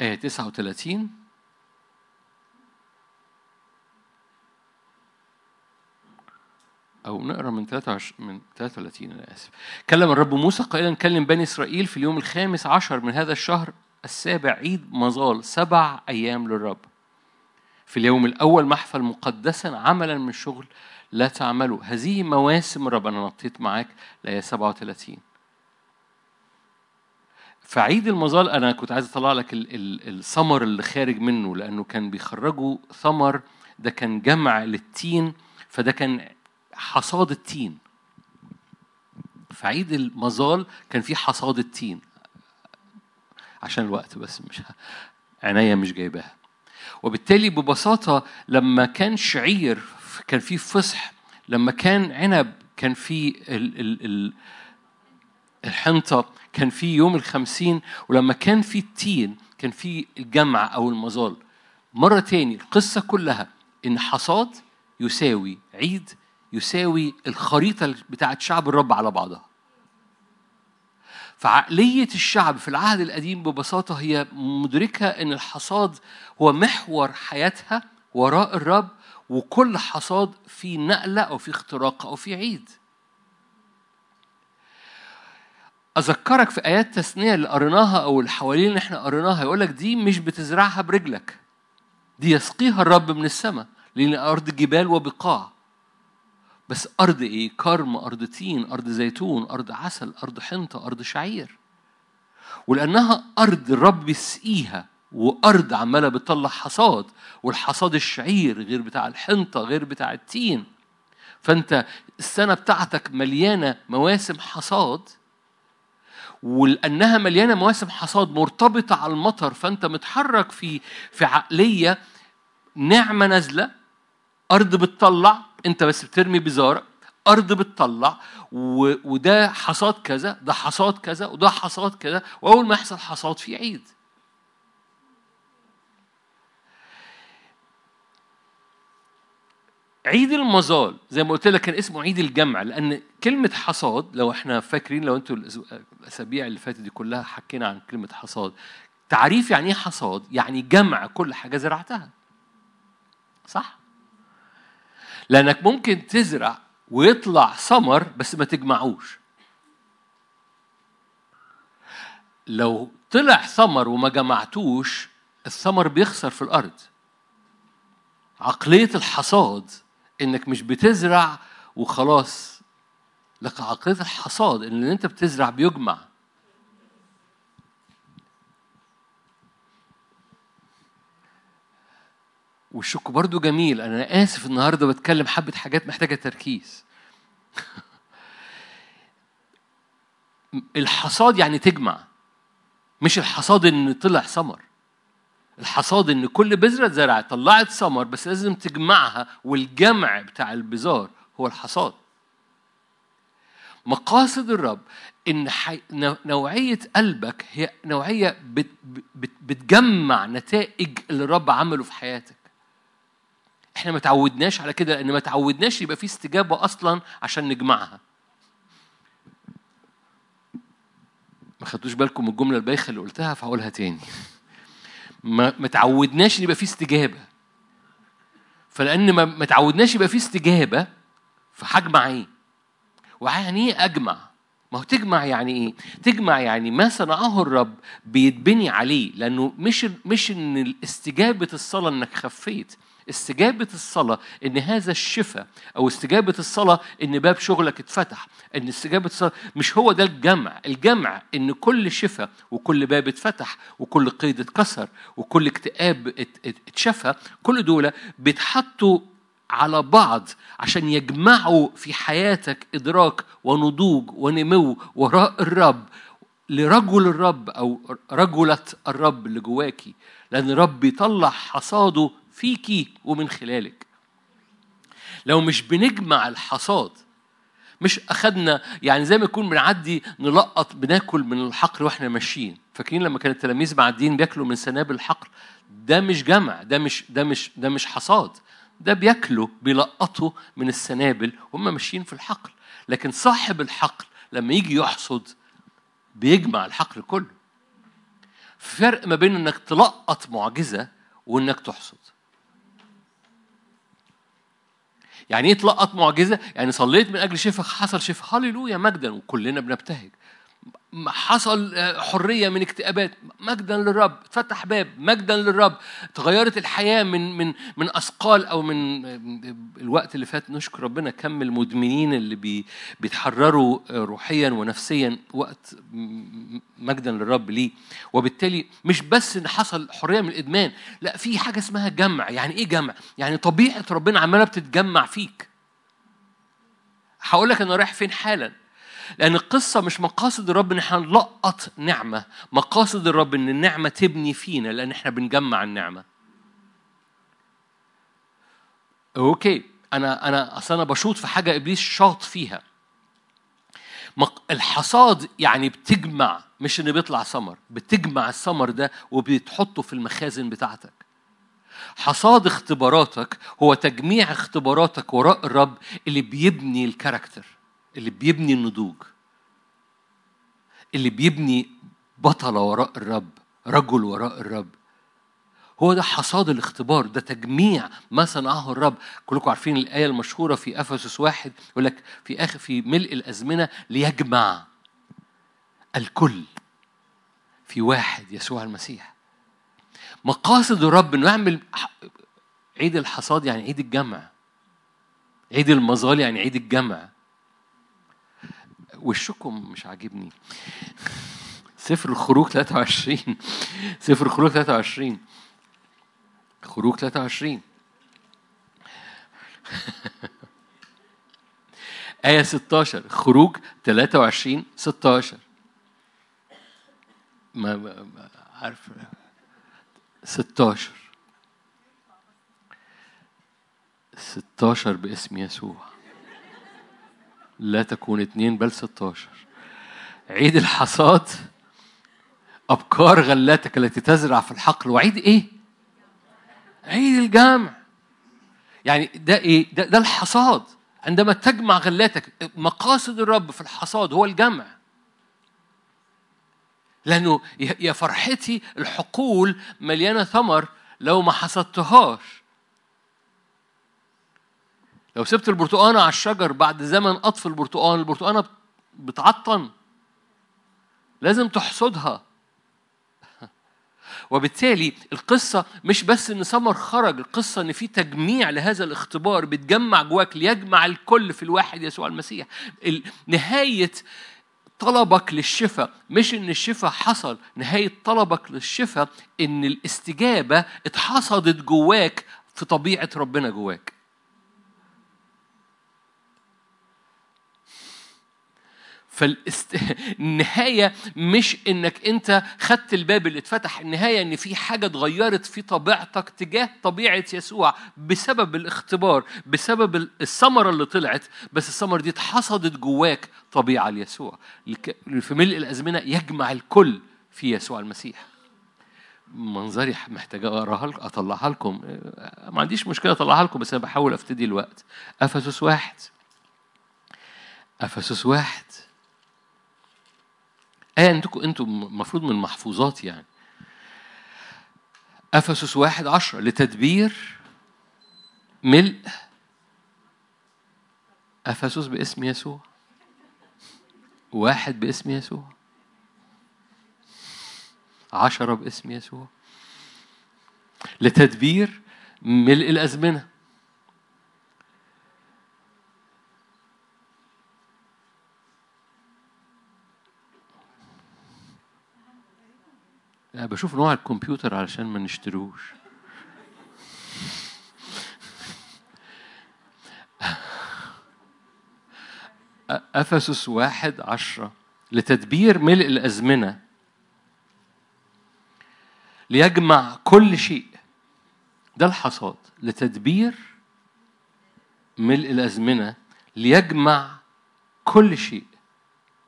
آية 39 أو نقرأ من 23 من 33 أنا آسف. كلم الرب موسى قائلا كلم بني إسرائيل في اليوم الخامس عشر من هذا الشهر السابع عيد مظال سبع أيام للرب. في اليوم الأول محفل مقدسا عملا من شغل لا تعملوا هذه مواسم الرب أنا نطيت معاك لآية 37 فعيد المظال أنا كنت عايز أطلع لك الثمر اللي خارج منه لأنه كان بيخرجوا ثمر ده كان جمع للتين فده كان حصاد التين. في عيد المظال كان في حصاد التين. عشان الوقت بس مش عينيا مش جايباها. وبالتالي ببساطة لما كان شعير كان في فصح لما كان عنب كان في ال ال ال الحنطة كان في يوم الخمسين ولما كان في التين كان في الجمع أو المظال. مرة تاني القصة كلها إن حصاد يساوي عيد يساوي الخريطة بتاعت شعب الرب على بعضها. فعقلية الشعب في العهد القديم ببساطة هي مدركة أن الحصاد هو محور حياتها وراء الرب وكل حصاد في نقلة أو في اختراق أو في عيد. أذكرك في آيات تثنية اللي قريناها أو اللي حوالين اللي إحنا قريناها يقول لك دي مش بتزرعها برجلك دي يسقيها الرب من السماء لأن أرض جبال وبقاع. بس أرض إيه؟ كرم أرض تين أرض زيتون أرض عسل أرض حنطة أرض شعير. ولأنها أرض الرب يسقيها وأرض عمالة بتطلع حصاد والحصاد الشعير غير بتاع الحنطة غير بتاع التين. فأنت السنة بتاعتك مليانة مواسم حصاد ولأنها مليانة مواسم حصاد مرتبطة على المطر فأنت متحرك في في عقلية نعمة نازلة أرض بتطلع أنت بس بترمي بزارك أرض بتطلع. وده حصاد كذا ده حصاد كذا وده حصاد كذا وأول ما يحصل حصاد في عيد عيد المظال زي ما قلت لك كان اسمه عيد الجمع لأن كلمة حصاد لو إحنا فاكرين لو إنتوا الأسابيع اللي فاتت دي كلها حكينا عن كلمة حصاد تعريف يعني إيه حصاد؟ يعني جمع كل حاجة زرعتها. صح؟ لأنك ممكن تزرع ويطلع ثمر بس ما تجمعوش. لو طلع ثمر وما جمعتوش الثمر بيخسر في الأرض. عقلية الحصاد إنك مش بتزرع وخلاص. لك عقليه الحصاد إن اللي أنت بتزرع بيجمع. والشك برضو جميل. أنا آسف النهارده بتكلم حبة حاجات محتاجة تركيز. الحصاد يعني تجمع مش الحصاد إن طلع ثمر الحصاد إن كل بذرة اتزرعت طلعت ثمر بس لازم تجمعها والجمع بتاع البذار هو الحصاد. مقاصد الرب إن حي... نوعية قلبك هي نوعية بت... بت... بتجمع نتائج اللي الرب عمله في حياتك. إحنا ما تعودناش على كده لأن ما تعودناش يبقى في استجابة أصلا عشان نجمعها. ما خدتوش بالكم من الجملة البايخة اللي قلتها فهقولها تاني. ما تعودناش ان يبقى في استجابة. فلأن ما تعودناش يبقى في استجابة فهجمع إيه ويعني إيه؟ أجمع. ما هو تجمع يعني إيه؟ تجمع يعني ما صنعه الرب بيتبني عليه لأنه مش مش إن استجابه الصلاة إنك خفيت. استجابة الصلاة إن هذا الشفاء أو استجابة الصلاة إن باب شغلك اتفتح إن استجابة الصلاة مش هو ده الجمع. الجمع إن كل شفاء وكل باب اتفتح وكل قيد اتكسر وكل اكتئاب اتشفى كل دول بيتحطوا على بعض عشان يجمعوا في حياتك إدراك ونضوج ونمو وراء الرب. لرجل الرب أو رجلة الرب اللي جواكي. لأن الرب بيطلع حصاده فيكي ومن خلالك. لو مش بنجمع الحصاد مش أخدنا يعني زي ما يكون بنعدي نلقط بناكل من الحقل وإحنا ماشيين. فاكرين لما كان التلاميذ معديين بياكلوا من سنابل الحقل ده مش جمع ده مش ده مش ده مش حصاد. ده بياكلوا بيلقطوا من السنابل وهم ماشيين في الحقل لكن صاحب الحقل لما يجي يحصد بيجمع الحقل كله. فرق ما بين إنك تلقط معجزة وإنك تحصد. يعني إيه تلقط معجزة؟ يعني صليت من أجل شفاء حصل شفاء هللويا مجدا وكلنا بنبتهج. حصل حرية من اكتئابات مجدا للرب اتفتح باب مجدا للرب. تغيرت الحياة من من من أثقال أو من الوقت اللي فات نشكر ربنا كم المدمنين اللي بي بيتحرروا روحيا ونفسيا وقت مجدا للرب ليه. وبالتالي مش بس إن حصل حرية من الإدمان لا في حاجة اسمها جمع. يعني إيه جمع؟ يعني طبيعة ربنا عمالة بتتجمع فيك. هقول لك أنا رايح فين حالا. لأن القصة مش مقاصد الرب إن إحنا نلقط نعمة، مقاصد الرب إن النعمة تبني فينا لأن إحنا بنجمع النعمة. أوكي أنا أنا أصل أنا بشوط في حاجة إبليس شاط فيها. الحصاد يعني بتجمع مش إن بيطلع ثمر، بتجمع الثمر ده وبتحطه في المخازن بتاعتك. حصاد اختباراتك هو تجميع اختباراتك وراء الرب اللي بيبني الكاركتر. اللي بيبني النضوج اللي بيبني بطلة وراء الرب رجل وراء الرب. هو ده حصاد الاختبار ده تجميع ما صنعه الرب. كلكم عارفين الآية المشهورة في أفسس واحد يقول لك في آخر في ملء الأزمنة ليجمع الكل في واحد يسوع المسيح. مقاصد الرب إنه يعمل عيد الحصاد يعني عيد الجمع. عيد المظال يعني عيد الجمع. وشكم مش عاجبني. سفر الخروج 23 سفر الخروج 23 خروج 23 آية 16 خروج 23 16 ما, ما عارف. 16 16 باسم يسوع. لا تكون اثنين بل ستاشر. عيد الحصاد أبكار غلاتك التي تزرع في الحقل وعيد إيه؟ عيد الجمع يعني ده إيه؟ ده, ده الحصاد. عندما تجمع غلاتك مقاصد الرب في الحصاد هو الجمع. لأنه يا فرحتي الحقول مليانة ثمر لو ما حصدتهاش. لو سبت البرتقانة على الشجر بعد زمن قطف البرتقان البرتقانة بتعطن لازم تحصدها. وبالتالي القصة مش بس إن سمر خرج القصة إن في تجميع لهذا الاختبار بتجمع جواك ليجمع الكل في الواحد يسوع المسيح. نهاية طلبك للشفاء مش إن الشفاء حصل نهاية طلبك للشفاء إن الاستجابة اتحصدت جواك في طبيعة ربنا جواك. فالنهاية مش إنك أنت خدت الباب اللي اتفتح النهاية إن في حاجة اتغيرت في طبيعتك تجاه طبيعة يسوع بسبب الاختبار بسبب الثمرة اللي طلعت بس الثمرة دي اتحصدت جواك طبيعة ليسوع. في ملء الأزمنة يجمع الكل في يسوع المسيح. منظري محتاج أقراها لكم أطلعها لكم. ما عنديش مشكلة أطلعها لكم بس أنا بحاول أفتدي الوقت. أفسس واحد. أفسس واحد. آية أنتوا أنتوا المفروض من محفوظات يعني. أفسس واحد عشرة لتدبير ملء أفسس باسم يسوع. واحد باسم يسوع. عشرة باسم يسوع. لتدبير ملء الأزمنة. بشوف نوع الكمبيوتر علشان ما نشتروش. أفسس واحد عشرة لتدبير ملء الأزمنة. ليجمع كل شيء. ده الحصاد. لتدبير ملء الأزمنة. ليجمع كل شيء.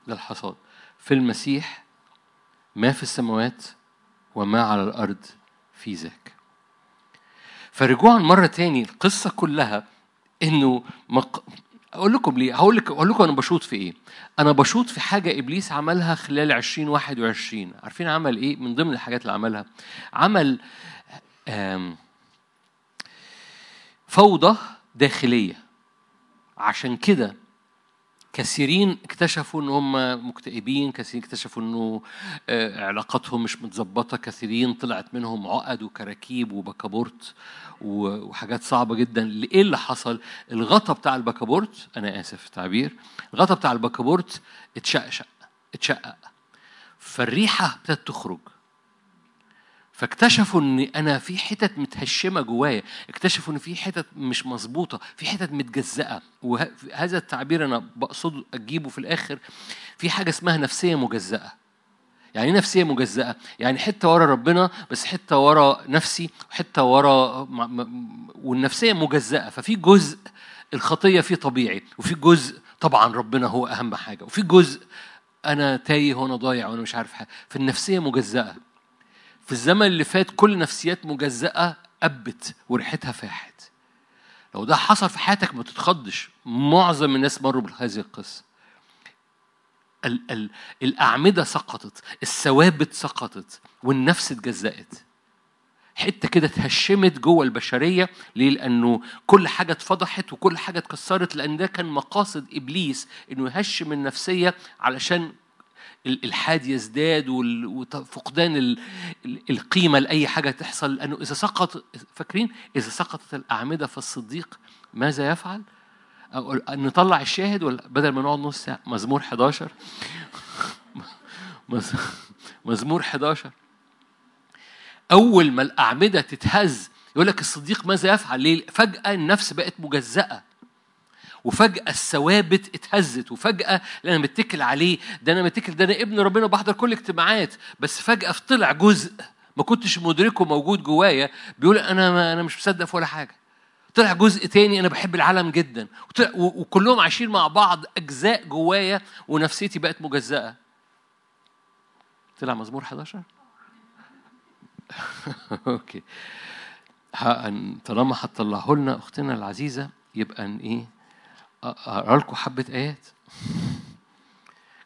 للحصاد في المسيح ما في السماوات وما على الأرض في ذاك فرجوعا مرة تاني القصة كلها إنه مق... أقول لكم ليه؟ هقول لك أقول لكم أنا بشوط في إيه؟ أنا بشوط في حاجة إبليس عملها خلال 2021 عارفين عمل إيه؟ من ضمن الحاجات اللي عملها عمل آم، فوضى داخلية عشان كده كثيرين اكتشفوا إن هم مكتئبين كثيرين اكتشفوا إنه آه، علاقاتهم مش متظبطة كثيرين طلعت منهم عقد وكراكيب وبكابورت وحاجات صعبة جدا. إيه اللي حصل؟ الغطا بتاع البكابورت أنا آسف في التعبير الغطا بتاع البكابورت اتشقشق اتشقق. فالريحة ابتدت تخرج. فاكتشفوا إن أنا في حتت متهشمة جوايا اكتشفوا إن في حتت مش مظبوطة في حتت متجزأة. وهذا التعبير أنا بقصد أجيبه في الآخر في حاجة اسمها نفسية مجزأة. يعني إيه نفسية مجزأة؟ يعني حتة ورا ربنا بس حتة ورا نفسي وحته ورا والنفسية مجزأة. ففي جزء الخطية فيه طبيعي وفي جزء طبعا ربنا هو أهم حاجة وفي جزء أنا تايه وأنا ضايع وأنا مش عارف حاجة. فالنفسية مجزأة. في الزمن اللي فات كل نفسيات مجزأة أبت وريحتها فاحت. لو ده حصل في حياتك ما تتخضش. معظم الناس مروا بهذه القصة. ال- ال- الأعمدة سقطت الثوابت سقطت والنفس اتجزأت. حتة كده اتهشمت جوه البشرية. ليه؟ لأنه كل حاجة اتفضحت وكل حاجة اتكسرت لأن ده كان مقاصد إبليس إنه يهشم النفسية علشان الالحاد يزداد وفقدان ال- ال- القيمة لأي حاجة تحصل. لأنه إذا سقط فاكرين؟ إذا سقطت الأعمدة فالصديق ماذا يفعل؟ نطلع الشاهد ولا؟ بدل ما نقعد نص ساعة. مزمور 11 مز- مزمور 11 أول ما الأعمدة تتهز يقول لك الصديق ماذا يفعل؟ ليه؟ فجأة النفس بقت مجزأة. وفجأة الثوابت اتهزت وفجأة اللي أنا متكل عليه ده أنا متكل ده أنا ابن ربنا بحضر كل اجتماعات. بس فجأة طلع جزء ما كنتش مدركه موجود جوايا بيقول أنا ما أنا مش مصدق في ولا حاجة. طلع جزء تاني أنا بحب العالم جدا. وكلهم عايشين مع بعض أجزاء جوايا ونفسيتي بقت مجزأة. طلع مزمور 11 أوكي. طالما هتطلعه لنا أختنا العزيزة يبقى إيه؟ أقرأ لكم حبة آيات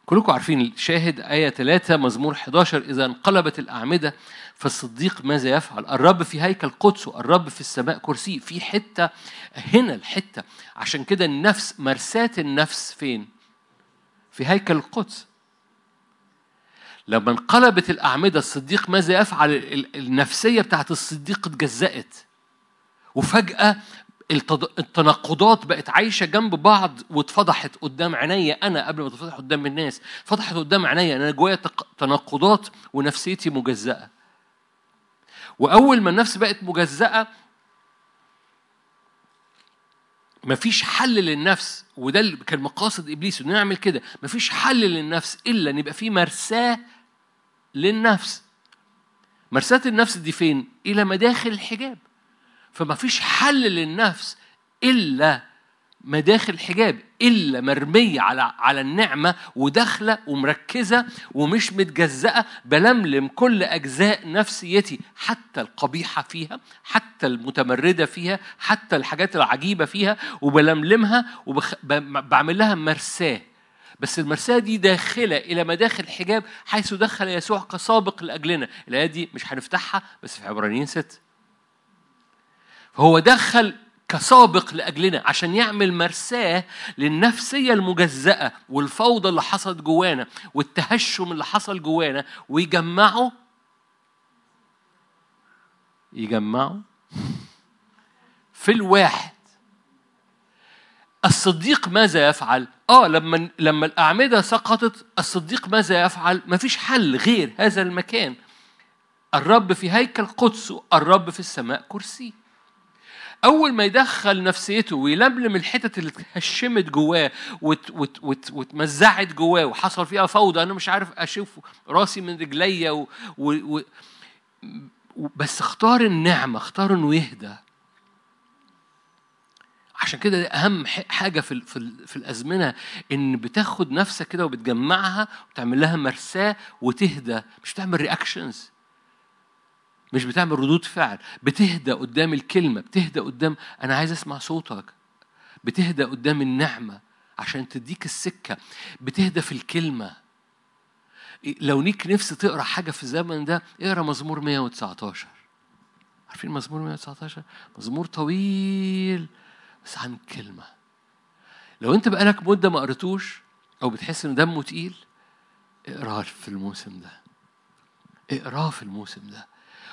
كلكم عارفين الشاهد آية 3 مزمور 11 إذا انقلبت الأعمدة فالصديق ماذا يفعل؟ الرب في هيكل قدسه، الرب في السماء كرسي، في حتة هنا الحتة عشان كده النفس مرساة النفس فين؟ في هيكل القدس. لما انقلبت الأعمدة الصديق ماذا يفعل؟ ال- النفسية بتاعت الصديق اتجزأت. وفجأة التناقضات بقت عايشة جنب بعض واتفضحت قدام عينيا أنا قبل ما تتفضح قدام الناس. اتفضحت قدام عينيا أنا جوايا تناقضات ونفسيتي مجزأة. وأول ما النفس بقت مجزأة مفيش حل للنفس وده اللي كان مقاصد إبليس إنه يعمل كده. مفيش حل للنفس إلا إن يبقى في مرساة للنفس. مرساة النفس دي فين؟ إلى مداخل الحجاب. فما فيش حل للنفس إلا مداخل الحجاب إلا مرمية على على النعمة وداخلة ومركزة ومش متجزأة بلملم كل أجزاء نفسيتي حتى القبيحة فيها حتى المتمردة فيها حتى الحاجات العجيبة فيها وبلملمها وبعمل لها مرساه. بس المرساه دي داخلة إلى مداخل الحجاب حيث دخل يسوع كسابق لأجلنا. الآية دي مش هنفتحها بس في عبرانيين ست. هو دخل كسابق لأجلنا عشان يعمل مرساة للنفسية المجزأة والفوضى اللي حصلت جوانا والتهشم اللي حصل جوانا ويجمعه. يجمعه. في الواحد. الصديق ماذا يفعل؟ آه لما لما الأعمدة سقطت الصديق ماذا يفعل؟ مفيش حل غير هذا المكان. الرب في هيكل قدسه الرب في السماء كرسي. أول ما يدخل نفسيته ويلملم الحتت اللي اتهشمت جواه واتمزعت جواه وحصل فيها فوضى أنا مش عارف أشوف راسي من رجليا و و و بس اختار النعمة اختار إنه يهدى. عشان كده ده أهم حاجة في في, في الأزمنة إن بتاخد نفسك كده وبتجمعها وتعمل لها مرساه وتهدى مش بتعمل رياكشنز مش بتعمل ردود فعل بتهدى قدام الكلمة بتهدى قدام أنا عايز أسمع صوتك. بتهدى قدام النعمة عشان تديك السكة. بتهدى في الكلمة. لو ليك نفس تقرأ حاجة في الزمن ده اقرأ مزمور 119 عارفين مزمور 119 مزمور طويل بس عن كلمة. لو أنت بقالك مدة ما قريتوش أو بتحس إن دمه تقيل اقراه في الموسم ده. اقراه في الموسم ده.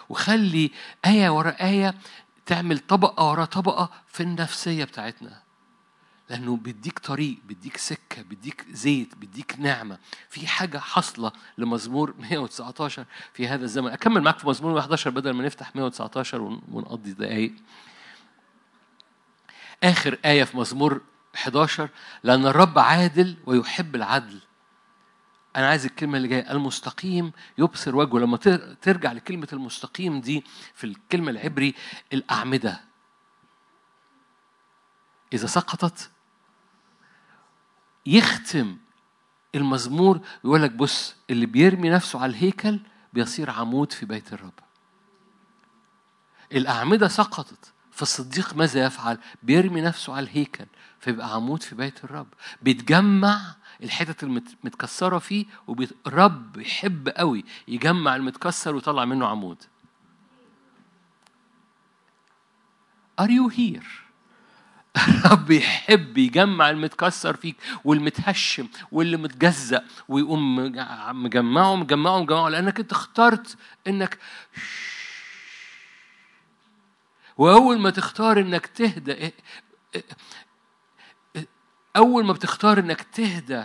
وخلي آية ورا آية تعمل طبقة ورا طبقة في النفسية بتاعتنا. لأنه بيديك طريق بيديك سكة بيديك زيت بيديك نعمة. في حاجة حاصلة لمزمور 119 في هذا الزمن. أكمل معاك في مزمور 111 بدل ما نفتح 119 ونقضي دقايق. آخر آية في مزمور 11 لأن الرب عادل ويحب العدل. أنا عايز الكلمة اللي جاية المستقيم يبصر وجهه. لما ترجع لكلمة المستقيم دي في الكلمة العبري الأعمدة. إذا سقطت يختم المزمور يقول لك بص اللي بيرمي نفسه على الهيكل بيصير عمود في بيت الرب. الأعمدة سقطت فالصديق ماذا يفعل؟ بيرمي نفسه على الهيكل فيبقى عمود في بيت الرب. بيتجمع الحتت المتكسرة فيه والرب يحب قوي يجمع المتكسر ويطلع منه عمود Are you here؟ الرب يحب يجمع المتكسر فيك والمتهشم واللي متجزأ ويقوم مجمعه مجمعه مجمعه لأنك أنت اخترت إنك وأول ما تختار إنك تهدى أول ما بتختار إنك تهدى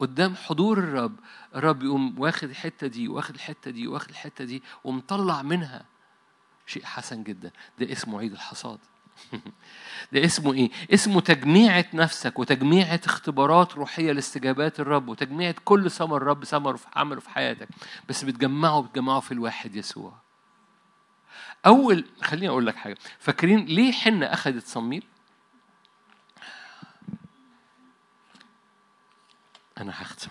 قدام حضور الرب الرب يقوم واخد الحتة دي واخد الحتة دي واخد الحتة دي ومطلع منها. شيء حسن جدا. ده اسمه عيد الحصاد. ده اسمه إيه؟ اسمه تجميعة نفسك وتجميعة اختبارات روحية لاستجابات الرب وتجميعة كل ثمر الرب ثمره في عمله في حياتك. بس بتجمعه بتجمعه في الواحد يسوع. أول خليني أقول لك حاجة. فاكرين ليه حنة أخذت صميل؟ أنا هختم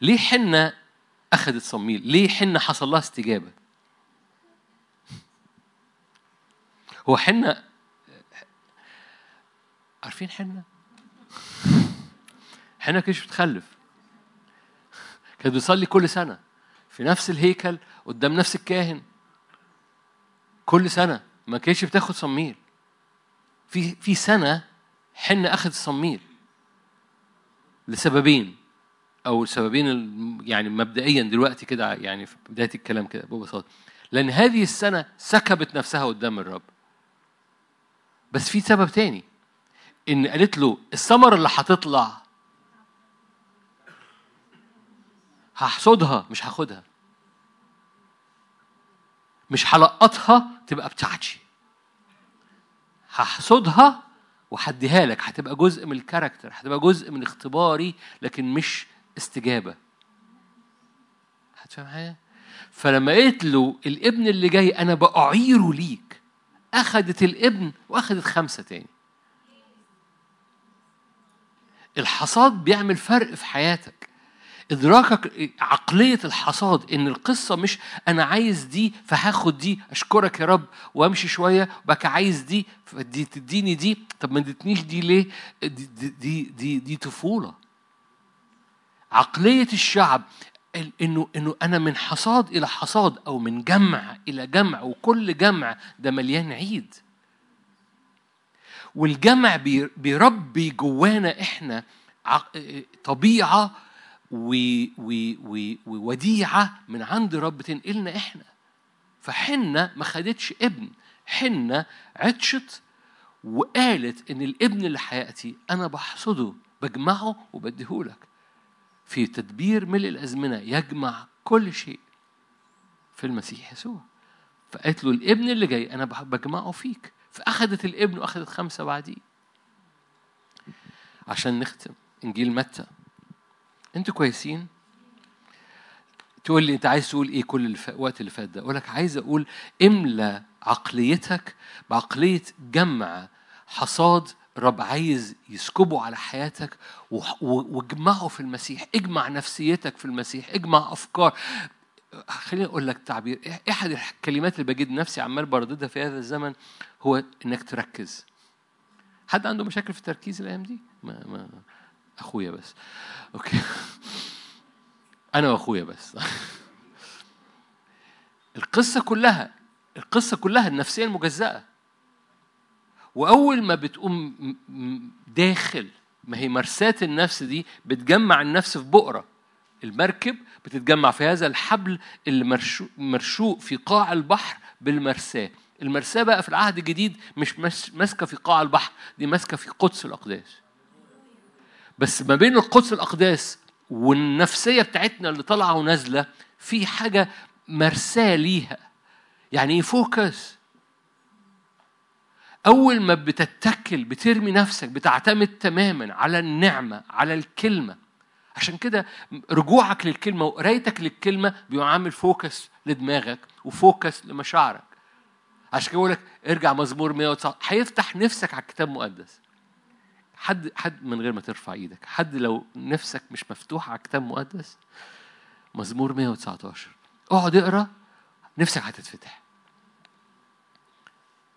ليه حنة أخذت صميل؟ ليه حنة حصل لها استجابة؟ هو حنة عارفين حنة؟ حنة كانت بتخلف كانت بتصلي كل سنة في نفس الهيكل قدام نفس الكاهن كل سنة ما كانتش بتاخد صميل في في سنة حنة أخذ الصميل لسببين أو سببين يعني مبدئيا دلوقتي كده يعني في بداية الكلام كده ببساطة. لأن هذه السنة سكبت نفسها قدام الرب. بس في سبب تاني. إن قالت له الثمرة اللي هتطلع هحصدها مش هاخدها. مش هلقطها تبقى بتاعتي. هحصدها وهديها لك هتبقى جزء من الكاركتر هتبقى جزء من اختباري لكن مش استجابة. هتفهم حاجة فلما قلت له الابن اللي جاي أنا بأعيره ليك اخذت الابن واخذت خمسة تاني. الحصاد بيعمل فرق في حياتك. إدراكك عقلية الحصاد إن القصة مش أنا عايز دي فهاخد دي أشكرك يا رب وأمشي شوية وبقى عايز دي فدي تديني دي طب ما ادتنيش دي ليه؟ دي دي دي, دي, دي طفولة عقلية الشعب إنه إنه أنا من حصاد إلى حصاد أو من جمع إلى جمع وكل جمع ده مليان عيد والجمع بيربي جوانا إحنا طبيعة ووديعة من عند رب تنقلنا إحنا. فحنة ما خدتش ابن حنة عطشت وقالت إن الابن اللي هيأتي أنا بحصده بجمعه وبديهولك. في تدبير ملء الأزمنة يجمع كل شيء في المسيح يسوع. فقالت له الابن اللي جاي أنا بجمعه فيك. فأخذت الابن وأخذت خمسة بعديه عشان نختم إنجيل متى؟ أنتوا كويسين؟ تقول لي انت عايز تقول إيه كل الوقت اللي فات ده؟ أقول لك عايز أقول املى عقليتك بعقلية جمع حصاد الرب عايز يسكبه على حياتك واجمعه في المسيح. اجمع نفسيتك في المسيح. اجمع افكار. خليني أقول لك تعبير. احد الكلمات اللي بجد نفسي عمال برددها في هذا الزمن هو انك تركز. حد عنده مشاكل في التركيز الأيام دي؟ ما ما أخويا بس. أوكي. أنا وأخويا بس. القصة كلها القصة كلها النفسية المجزأة. وأول ما بتقوم داخل ما هي مرساة النفس دي بتجمع النفس في بؤرة. المركب بتتجمع في هذا الحبل اللي مرشوق في قاع البحر بالمرساة. المرساة بقى في العهد الجديد مش ماسكة في قاع البحر دي ماسكة في قدس الأقداس. بس ما بين القدس الأقداس والنفسية بتاعتنا اللي طالعة ونازلة في حاجة مرساة ليها. يعني فوكس أول ما بتتكل بترمي نفسك بتعتمد تماما على النعمة على الكلمة. عشان كده رجوعك للكلمة وقرايتك للكلمة بيعمل focus لدماغك و focus لمشاعرك. عشان كده بقول لك ارجع مزمور 109 هيفتح نفسك على الكتاب المقدس. حد حد من غير ما ترفع إيدك حد لو نفسك مش مفتوحه على الكتاب المقدس. مزمور 119 اقعد اقرأ نفسك هتتفتح.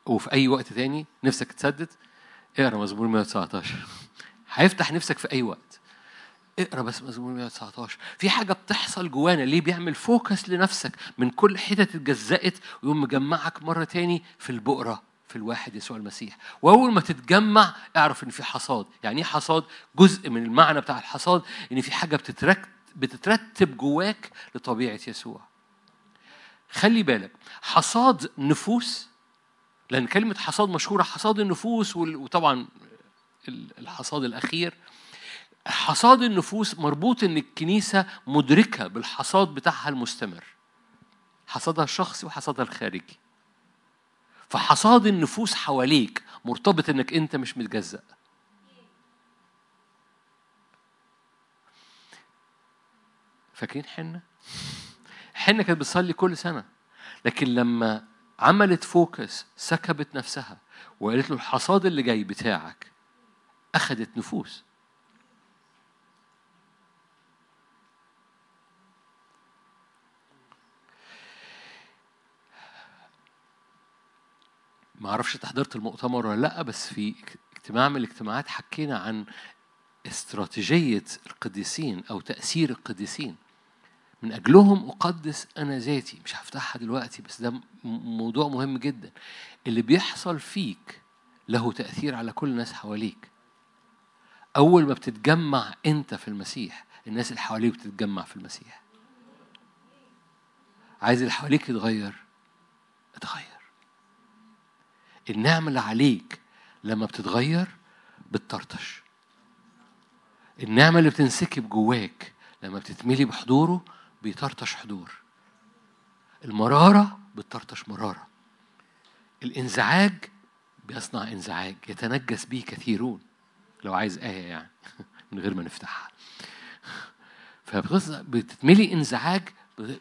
وفي أي وقت تاني نفسك تسدد اقرأ مزمور 119 هيفتح نفسك في أي وقت. اقرأ بس مزمور 119 في حاجة بتحصل جوانا ليه بيعمل فوكس لنفسك من كل حتت اتجزأت ويقوم مجمعك مرة تاني في البؤرة؟ في الواحد يسوع المسيح. وأول ما تتجمع اعرف إن في حصاد. يعني إيه حصاد؟ جزء من المعنى بتاع الحصاد إن في حاجة بتترتب بتترتب جواك لطبيعة يسوع. خلي بالك حصاد نفوس لأن كلمة حصاد مشهورة حصاد النفوس وطبعا الحصاد الأخير. حصاد النفوس مربوط إن الكنيسة مدركة بالحصاد بتاعها المستمر. حصادها الشخصي وحصادها الخارجي. فحصاد النفوس حواليك مرتبط إنك أنت مش متجزأ فاكرين حنة؟ حنة كانت بتصلي كل سنة لكن لما عملت فوكس سكبت نفسها وقالت له الحصاد اللي جاي بتاعك أخذت نفوس ما أعرفش أنت حضرت المؤتمر ولا لأ بس في اجتماع من الاجتماعات حكينا عن استراتيجية القديسين أو تأثير القديسين. من أجلهم أقدس أنا ذاتي مش هفتحها دلوقتي بس ده موضوع مهم جدا. اللي بيحصل فيك له تأثير على كل الناس حواليك. أول ما بتتجمع أنت في المسيح الناس اللي حواليك بتتجمع في المسيح. عايز اللي حواليك يتغير اتغير. النعمة اللي عليك لما بتتغير بتطرطش. النعمة اللي بتنسكب جواك لما بتتملي بحضوره بيطرطش حضور. المرارة بتطرطش مرارة. الإنزعاج بيصنع إنزعاج يتنجس به كثيرون. لو عايز آية يعني من غير ما نفتحها. فبتتملي إنزعاج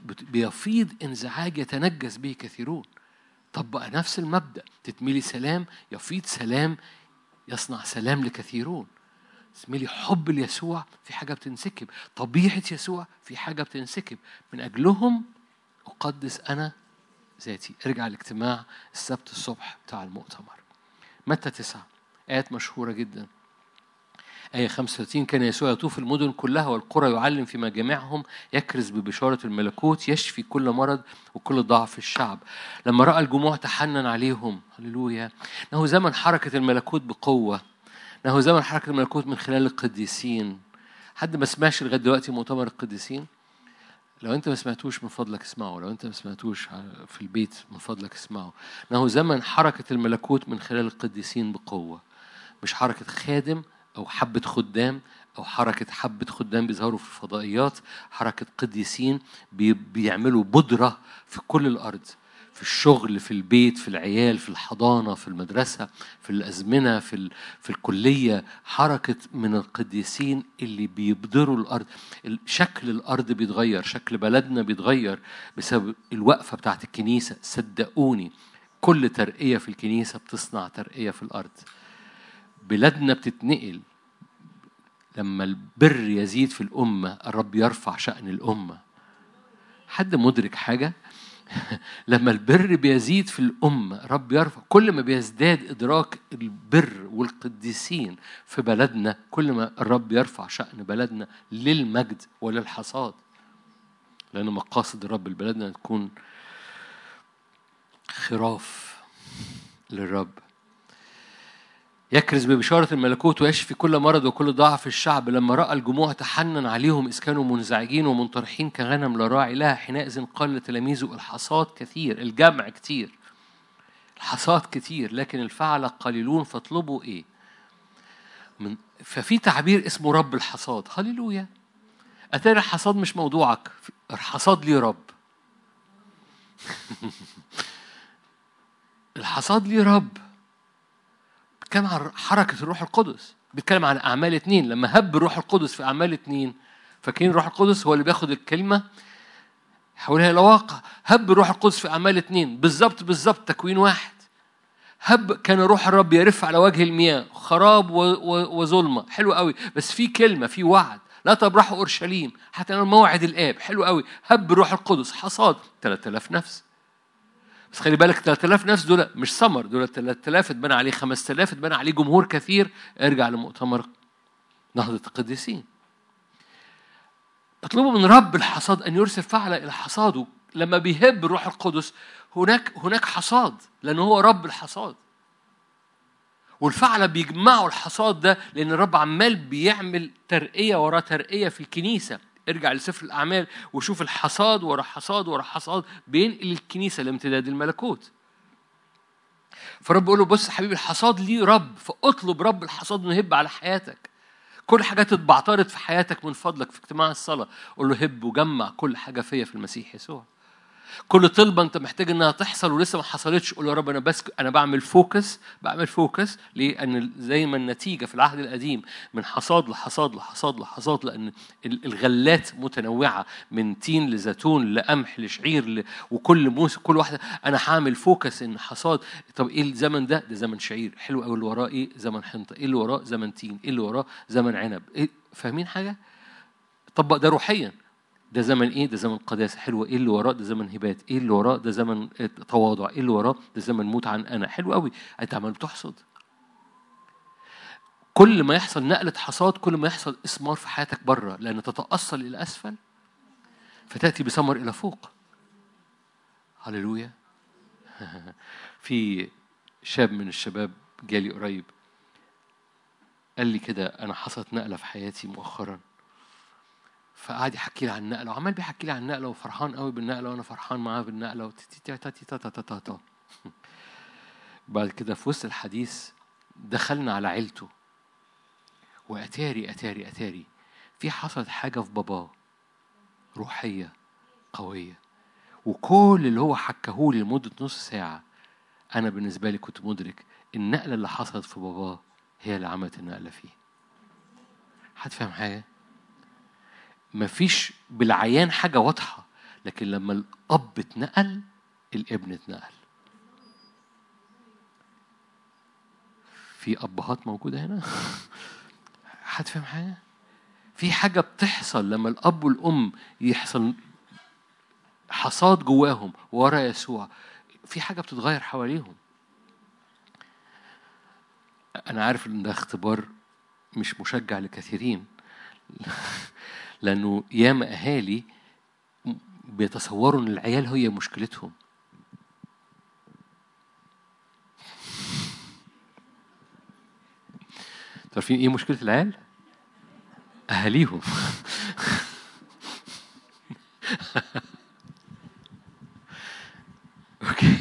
بيفيض إنزعاج يتنجس به كثيرون. طبق نفس المبدأ تتملي سلام يفيض سلام يصنع سلام لكثيرون. زميلي حب ليسوع في حاجة بتنسكب. طبيعة يسوع في حاجة بتنسكب. من أجلهم أقدس أنا ذاتي. ارجع الاجتماع السبت الصبح بتاع المؤتمر. متى تسعة؟ آيات مشهورة جدا. آية 35 كان يسوع يطوف المدن كلها والقرى يعلم في مجامعهم يكرز ببشارة الملكوت يشفي كل مرض وكل ضعف الشعب. لما رأى الجموع تحنن عليهم هللويا. إنه زمن حركة الملكوت بقوة. انه زمن حركة الملكوت من خلال القديسين. حد ما سمعش لغاية دلوقتي مؤتمر القديسين؟ لو أنت ما سمعتوش من فضلك اسمعه. لو أنت ما سمعتوش في البيت من فضلك اسمعه. انه زمن حركة الملكوت من خلال القديسين بقوة. مش حركة خادم أو حبة خدام أو حركة حبة خدام بيظهروا في الفضائيات. حركة قديسين بيعملوا بودرة في كل الأرض في الشغل في البيت في العيال في الحضانة في المدرسة في الأزمنة في, في الكلية. حركة من القديسين اللي بيبدروا الأرض. شكل الأرض بيتغير شكل بلدنا بيتغير بسبب الوقفة بتاعت الكنيسة. صدقوني كل ترقية في الكنيسة بتصنع ترقية في الأرض. بلادنا بتتنقل. لما البر يزيد في الأمة الرب يرفع شأن الأمة. حد مدرك حاجة؟ لما البر بيزيد في الأمة رب يرفع. كل ما بيزداد إدراك البر والقديسين في بلدنا كل ما الرب يرفع شأن بلدنا للمجد وللحصاد. لأن مقاصد الرب لبلدنا تكون خراف للرب. يكرز ببشارة الملكوت ويشفي كل مرض وكل ضعف الشعب. لما رأى الجموع تحنن عليهم إذ كانوا منزعجين ومنطرحين كغنم لا راعي لها حينئذ قال لتلاميذه الحصاد كثير الجمع كتير الحصاد كتير لكن الفعل قليلون فاطلبوا إيه؟ من ففي تعبير اسمه رب الحصاد. هللويا. أتاري الحصاد مش موضوعك. الحصاد ليه رب. الحصاد ليه رب. بيتكلم عن حركة الروح القدس. بيتكلم عن أعمال اتنين. لما هب الروح القدس في أعمال اتنين فاكرين الروح القدس هو اللي بياخد الكلمة؟ يحولها إلى واقع. هب الروح القدس في أعمال اتنين. بالظبط بالظبط تكوين واحد. هب كان روح الرب يرف على وجه المياه. خراب وظلمة. حلو قوي. بس في كلمة في وعد. لا تبرحوا أورشليم. حتى أنا موعد الآب. حلو قوي. هب الروح القدس. حصاد. 3000 نفس. بس خلي بالك 3000 نفس دول مش سمر دول 3000 اتبنى عليه 5000 اتبنى عليه جمهور كثير. ارجع لمؤتمر نهضة القديسين. اطلبوا من رب الحصاد أن يرسل فعل إلى حصاده. لما بيهب الروح القدس هناك هناك حصاد لأنه هو رب الحصاد. والفعلة بيجمعوا الحصاد ده لأن الرب عمال بيعمل ترقية ورا ترقية في الكنيسة. ارجع لسفر الأعمال وشوف الحصاد ورا حصاد ورا حصاد بينقل الكنيسة لامتداد الملكوت. فرب بيقول له بص حبيبي الحصاد ليه رب فاطلب رب الحصاد إنه يهب على حياتك. كل حاجات اتبعترت في حياتك من فضلك في اجتماع الصلاة. قول له هب وجمع كل حاجة فيا في المسيح يسوع. كل طلبة انت محتاج انها تحصل ولسه ما حصلتش قول يا رب أنا بس أنا بعمل focus بعمل focus لأن زي ما النتيجة في العهد القديم من حصاد لحصاد لحصاد لحصاد لأن ال- الغلات متنوعة من تين لزيتون لقمح لشعير ل... وكل موسم كل واحدة أنا هعمل فوكس ان حصاد طب إيه الزمن ده؟ ده زمن شعير حلو قوي اللي وراه إيه؟ زمن حنطة إيه اللي وراه؟ زمن تين إيه اللي وراه؟ زمن عنب إيه؟ فاهمين حاجة؟ طبق ده روحيا ده زمن إيه؟ ده زمن قداسة حلوة، إيه اللي وراه؟ ده زمن هبات، إيه اللي وراه؟ ده زمن تواضع، إيه اللي وراه؟ ده زمن موت عن أنا، حلو قوي، أنت عمال بتحصد. كل ما يحصل نقلة حصاد كل ما يحصل إثمار في حياتك بره لأن تتأصل إلى أسفل فتأتي بثمر إلى فوق. هللويا. في شاب من الشباب جالي قريب قال لي كده أنا حصلت نقلة في حياتي مؤخرا فقعد يحكي لي عن النقلة وعمال بيحكي لي عن النقلة وفرحان قوي بالنقلة وأنا فرحان معاه بالنقلة بعد كده في وسط الحديث دخلنا على عيلته. وأتاري أتاري أتاري في حصلت حاجة في باباه روحية قوية. وكل اللي هو حكاهولي لمدة نص ساعة أنا بالنسبة لي كنت مدرك النقلة اللي حصلت في باباه هي اللي عملت النقلة فيه. حد فاهم حاجة؟ مفيش بالعيان حاجة واضحة لكن لما الأب اتنقل الابن اتنقل. في أبهات موجودة هنا؟ حد فاهم حاجة؟ في حاجة بتحصل لما الأب والأم يحصل حصاد جواهم ورا يسوع في حاجة بتتغير حواليهم. أنا عارف إن ده اختبار مش مشجع لكثيرين. لأنه ياما أهالي بيتصوروا إن العيال هي مشكلتهم. عارفين إيه مشكلة العيال؟ أهاليهم. أوكي.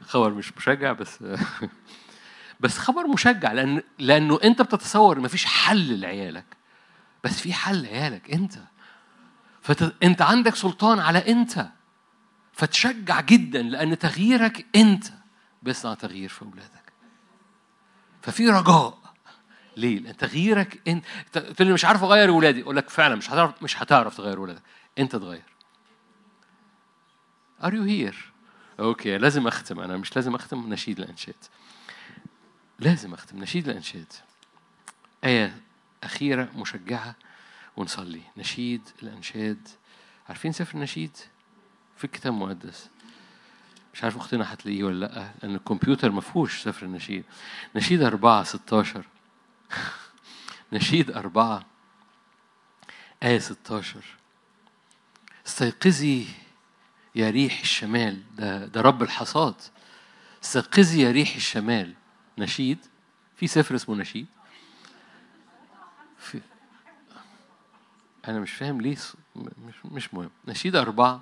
خبر مش مشجع بس بس خبر مشجع لأن لأنه أنت بتتصور مفيش حل لعيالك. بس في حل عيالك انت. فانت عندك سلطان على انت. فتشجع جدا لأن تغييرك انت. بيصنع تغيير في أولادك. ففي رجاء. ليه؟ لأن تغييرك انت تقول لي مش عارف أغير ولادي. أقول لك فعلا مش هتعرف مش هتعرف تغير ولادك. انت تغير. are you here okay لازم أختم. أنا مش لازم أختم نشيد الانشاد لازم أختم نشيد الانشاد آية أخيرة مشجعة ونصلي. نشيد الأنشاد. عارفين سفر النشيد في الكتاب المقدس مش عارف أختنا هتلاقيه ولا لأ لأن الكمبيوتر ما فيهوش سفر النشيد نشيد أربعة ستاشر. نشيد أربعة. آية 16 استيقظي يا ريح الشمال. ده ده رب الحصاد. استيقظي يا ريح الشمال. نشيد. في سفر اسمه نشيد. في أنا مش فاهم ليه مش مش مهم. نشيد أربعة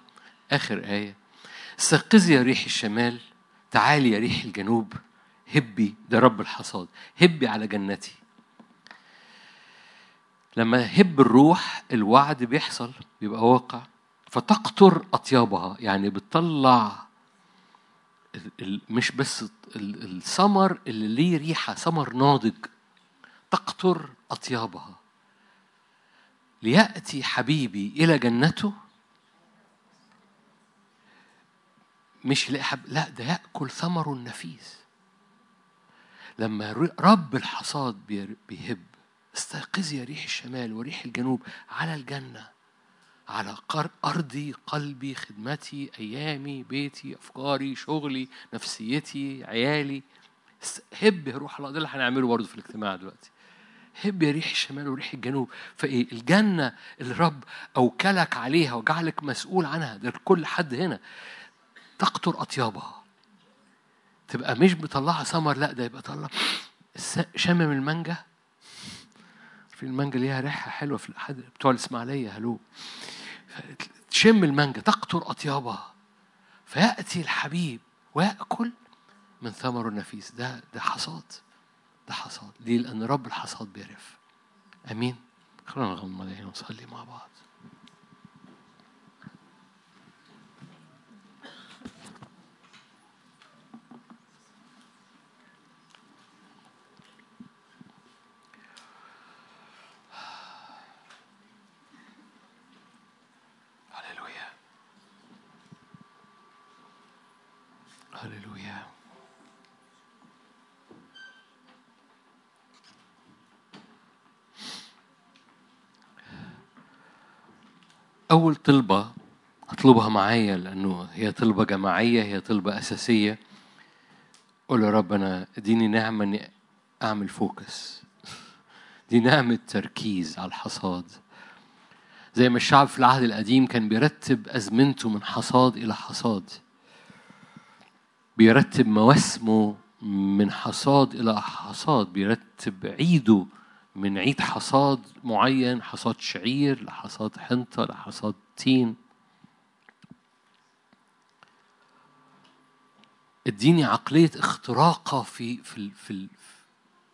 آخر آية. استيقظي يا ريح الشمال تعالي يا ريح الجنوب. هبي ده رب الحصاد. هبي على جنتي. لما هب الروح الوعد بيحصل بيبقى واقع. فتقطر أطيابها يعني بتطلع مش بس الثمر اللي ليه ريحة ثمر ناضج. تقطر أطيابها. ليأتي حبيبي إلى جنته. مش لا ده يأكل ثمر النفيس. لما رب الحصاد بيهب استيقظي يا ريح الشمال وريح الجنوب على الجنة على أرضي قلبي خدمتي أيامي بيتي أفكاري شغلي نفسيتي عيالي. هب روح الله ده اللي هنعمله برضه في الاجتماع دلوقتي. هب يا ريح الشمال وريح الجنوب. فإيه؟ الجنة اللي الرب أوكلك عليها وجعلك مسؤول عنها. ده كل حد هنا. تقطر أطيابها. تبقى مش بطلعها ثمر لا ده يبقى طلع. شامم المانجا. في المانجا ليها ريحة حلوة في الأحد بتوع الإسماعيلية. هلو. تشم المانجا. تقطر أطيابها. فيأتي الحبيب. ويأكل من ثمر النفيس. ده ده حصاد. ده حصاد. ليه؟ لأن رب الحصاد بيعرف أمين. خلونا نغمض عينينا ونصلي مع بعض. أول طلبة أطلبها معايا لأنه هي طلبة جماعية هي طلبة أساسية. قول يا رب أنا إديني نعمة إني أعمل فوكس. دي نعمة تركيز على الحصاد. زي ما الشعب في العهد القديم كان بيرتب أزمنته من حصاد إلى حصاد. بيرتب مواسمه من حصاد إلى حصاد بيرتب عيده من عيد حصاد معين حصاد شعير لحصاد حنطة لحصاد تين. اديني عقلية اختراقة في في في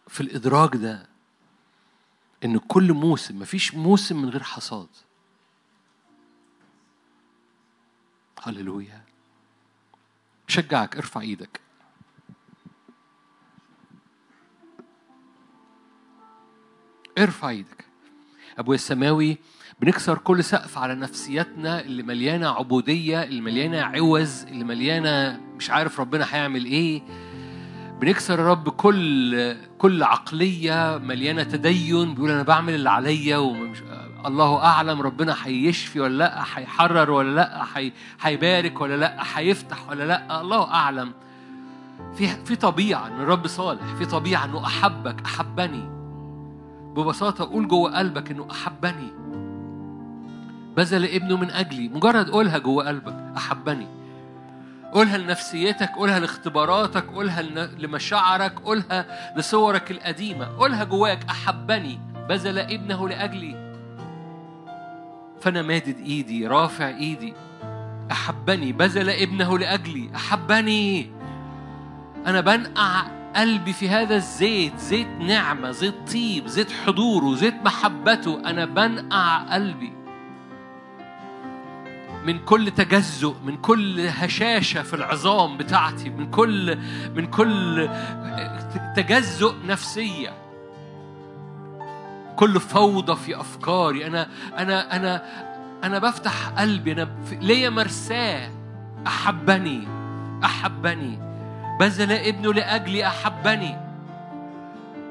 في الإدراك ده إن كل موسم مفيش موسم من غير حصاد. هللويا. شجعك ارفع إيدك. ارفع إيدك ابويا السماوي بنكسر كل سقف على نفسيتنا اللي مليانة عبودية اللي مليانة عوز اللي مليانة مش عارف ربنا هيعمل إيه. بنكسر يا رب كل كل عقلية مليانة تدين. بيقول أنا بعمل اللي عليا ومش الله أعلم ربنا هيشفي ولا لأ هيحرر ولا لأ هيبارك ولا لأ هيفتح ولا لأ. الله أعلم. في في طبيعة إن الرب صالح في طبيعة إنه أحبك أحبني. ببساطة قول جوه قلبك إنه أحبني. بذل ابنه من أجلي. مجرد قولها جوه قلبك أحبني. قولها لنفسيتك قولها لاختباراتك قولها لمشاعرك قولها لصورك القديمة. قولها جواك أحبني. بذل ابنه لأجلي. فأنا مادد إيدي رافع إيدي. أحبني. بذل ابنه لأجلي. أحبني. أنا بنقع قلبي في هذا الزيت زيت نعمة زيت طيب زيت حضوره زيت محبته. أنا بنقع قلبي من كل تجزؤ من كل هشاشة في العظام بتاعتي من كل من كل تجزؤ نفسية. كل فوضى في أفكاري. أنا أنا أنا أنا بفتح قلبي. أنا ليا مرساة. أحبني أحبني. بذل ابنه لأجلي أحبني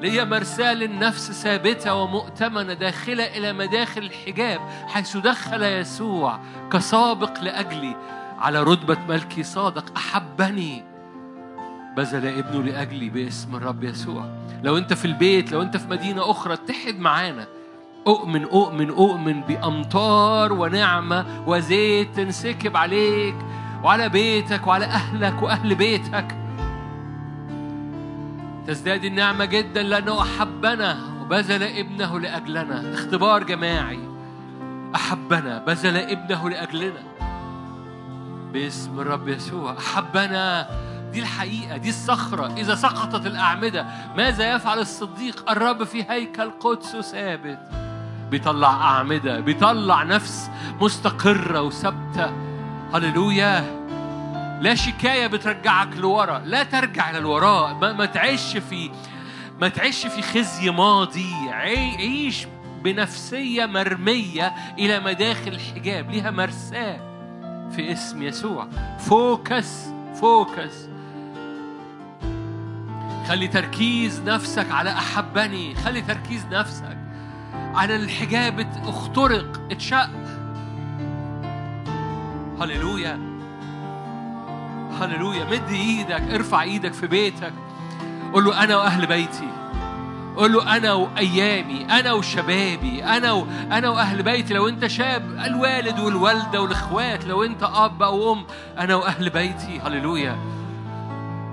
ليا مرساة للنفس ثابتة ومؤتمنة داخلة إلى مداخل الحجاب حيث دخل يسوع كسابق لأجلي على رتبة ملكي صادق. أحبني. بذل ابنه لأجلي باسم الرب يسوع. لو أنت في البيت لو أنت في مدينة أخرى اتحد معانا. أؤمن أؤمن أؤمن بأمطار ونعمة وزيت تنسكب عليك وعلى بيتك وعلى أهلك وأهل بيتك. تزداد النعمة جدا لأنه أحبنا وبذل ابنه لأجلنا. اختبار جماعي. أحبنا بذل ابنه لأجلنا. باسم الرب يسوع. أحبنا. دي الحقيقة دي الصخرة. إذا سقطت الأعمدة ماذا يفعل الصديق؟ الرب في هيكل قدسه ثابت. بيطلع أعمدة بيطلع نفس مستقرة وثابتة. هللويا. لا شكاية بترجعك لورا لا ترجع إلى الوراء. ما, ما تعيش في ما تعيش في خزي ماضي. عيش بنفسية مرمية إلى مداخل الحجاب ليها مرساة في اسم يسوع. فوكس focus. خلي تركيز نفسك على أحبني. خلي تركيز نفسك على الحجاب اخترق اتشق. هللويا. هللويا. مد إيدك ارفع إيدك في بيتك. قول له أنا وأهل بيتي. قول له أنا وأيامي أنا وشبابي أنا و... أنا وأهل بيتي. لو أنت شاب الوالد والوالدة والإخوات لو أنت أب أو أم أنا وأهل بيتي. هللويا.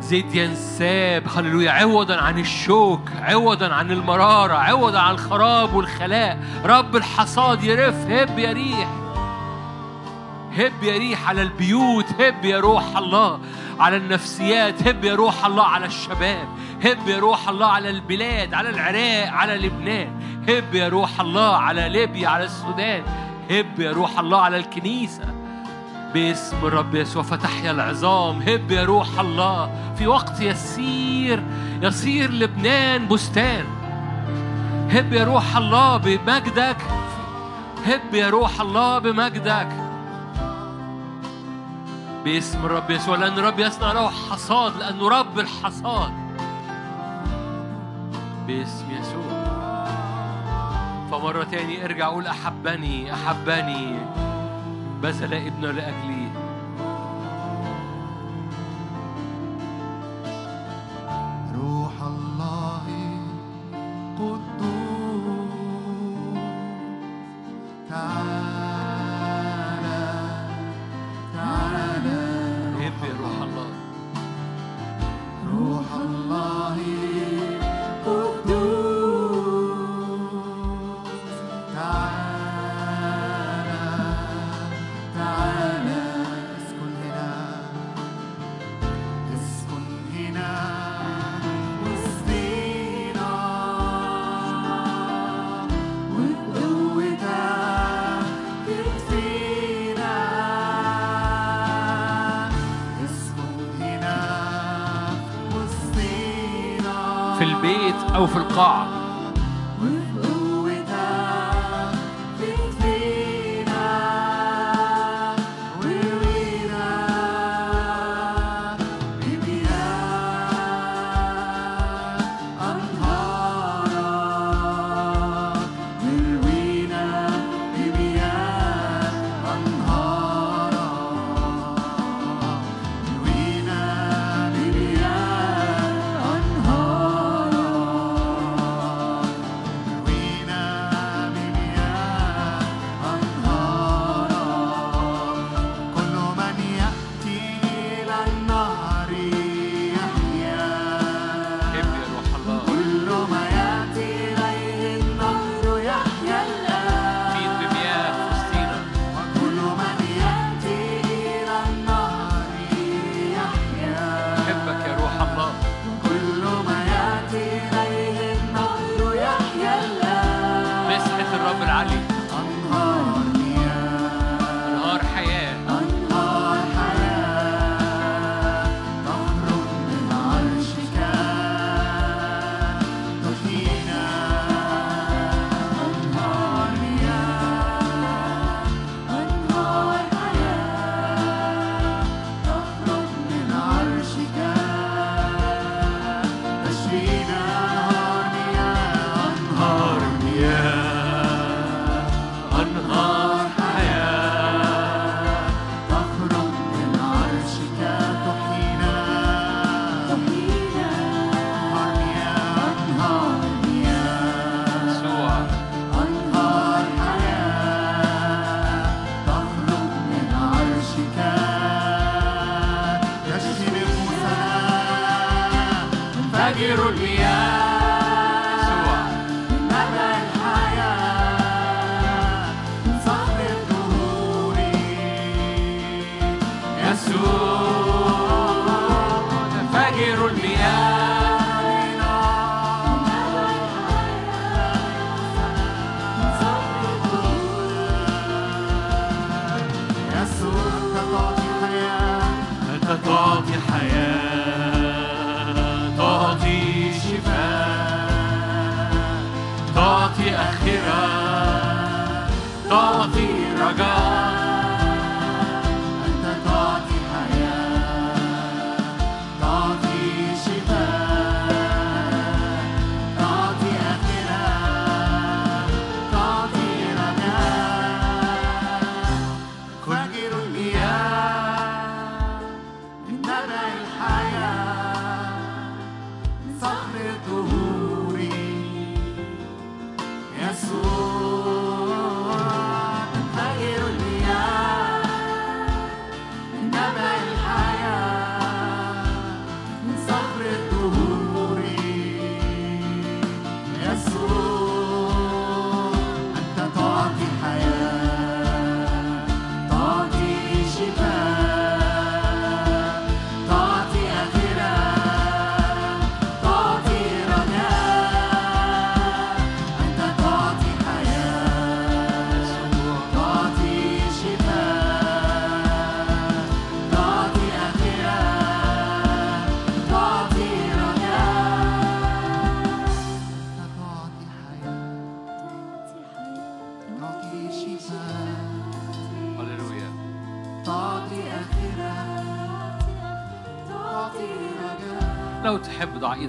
زيت ينساب. هللويا. عوضا عن الشوك عوضا عن المرارة عوضا عن الخراب والخلاء. رب الحصاد يرف هب يا ريح هب يا ريح على البيوت هب يا روح الله على النفسيات هب يا روح الله على الشباب هب يا روح الله على البلاد على العراق على لبنان هب يا روح الله على ليبيا على السودان هب يا روح الله على الكنيسة. باسم الرب يسوع فتحيا العظام هب يا روح الله في وقت يسير يصير لبنان بستان. هب يا روح الله بمجدك هب يا روح الله بمجدك. باسم الرب يسوع لأن الرب يصنع له حصاد لأنه رب الحصاد. باسم يسوع. فمرة تاني ارجع قول أحبني أحبني. بذل ابنه لأجلي.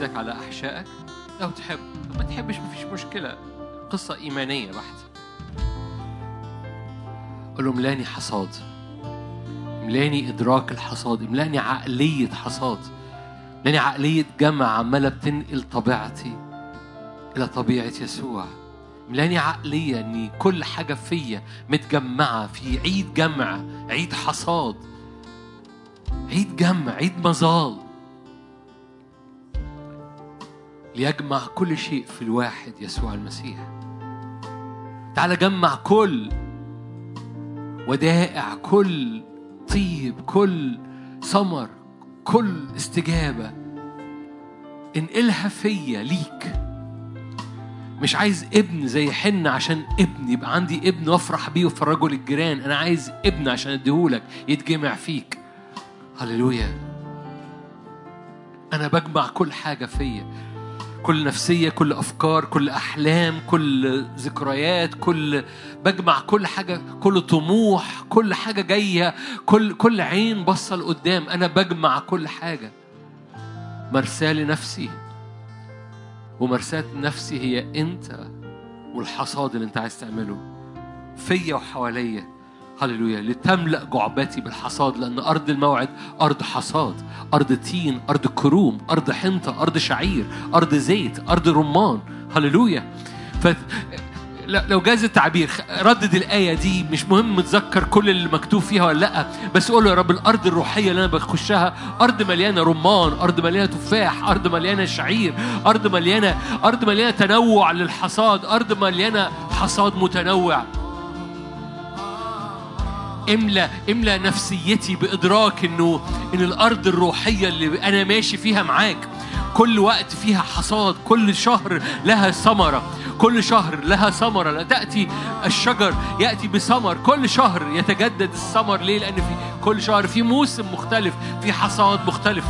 إيدك على أحشائك؟ لو تحب. ما تحبش مفيش مشكلة. قصة إيمانية بحته قول له املاني حصاد. املاني إدراك الحصاد. املاني عقلية حصاد. املاني عقلية جمع عمالة بتنقل طبيعتي إلى طبيعة يسوع. املاني عقلية إن كل حاجة فيا متجمعة. في عيد جمع عيد حصاد. عيد جمع عيد مظال ليجمع كل شيء في الواحد يسوع المسيح. تعال جمع كل ودائع كل طيب كل ثمر كل استجابة. انقلها فيا ليك. مش عايز ابن زي حن عشان ابن يبقى عندي ابن وافرح بيه وافرجه للجيران أنا عايز ابن عشان أديهولك يتجمع فيك. هللويا. أنا بجمع كل حاجة فيا. كل نفسية كل أفكار كل أحلام كل ذكريات كل بجمع كل حاجة كل طموح كل حاجة جاية كل كل عين باصه لقدام أنا بجمع كل حاجة. مرساه لنفسي. ومرساه نفسي هي أنت والحصاد اللي أنت عايز تعمله. فيا وحواليا. هللويا لتملأ جعبتي بالحصاد لأن أرض الموعد أرض حصاد أرض تين أرض كروم أرض حنطة أرض شعير أرض زيت أرض رمان. هللويا. ف لو جاز التعبير ردد الآية دي مش مهم متذكر كل اللي مكتوب فيها ولا لأ بس قول يا رب الأرض الروحية اللي أنا بخشها أرض مليانة رمان أرض مليانة تفاح أرض مليانة شعير أرض مليانة أرض مليانة تنوع للحصاد أرض مليانة حصاد متنوع. املى املى نفسيتي بإدراك إنه إن الأرض الروحية اللي أنا ماشي فيها معاك كل وقت فيها حصاد كل شهر لها ثمرة كل شهر لها ثمرة لا تأتي الشجر يأتي بثمر كل شهر يتجدد الثمر ليه؟ لأن في كل شهر في موسم مختلف في حصاد مختلف.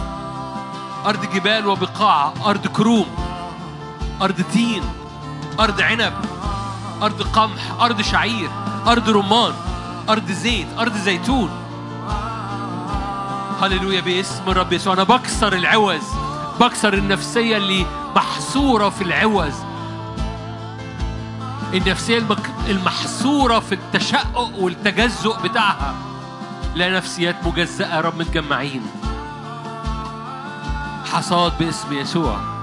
أرض جبال وبقاع أرض كروم أرض تين أرض عنب أرض قمح أرض شعير أرض رمان. أرض زيت أرض زيتون. هللويا باسم الرب يسوع. أنا بكسر العوز بكسر النفسية اللي محصورة في العوز. النفسية المحصورة في التشقق والتجزؤ بتاعها. لا نفسيات مجزأة يا رب متجمعين. حصاد باسم يسوع.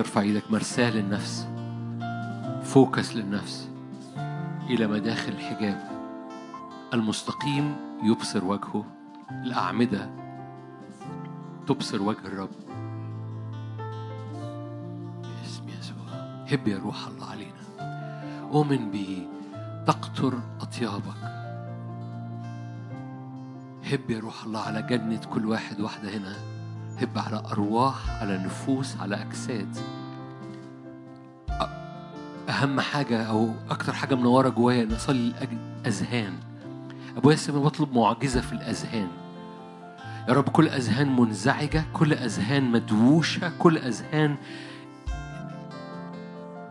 ترفع إيدك مرساة للنفس فوكس للنفس إلى مداخل الحجاب. المستقيم يبصر وجهه الأعمدة تبصر وجه الرب. باسم يسوع هب يا روح الله علينا. أؤمن به تقطر أطيابك. هب يا روح الله على جنة كل واحد واحدة هنا. هب على أرواح على نفوس على أجساد. أهم حاجة أو أكتر حاجة منورة جوايا إن أصلي لأجل أذهان أبويا السماء بطلب معجزة في الأذهان. يا رب كل أذهان منزعجة كل أذهان مدووشة كل أذهان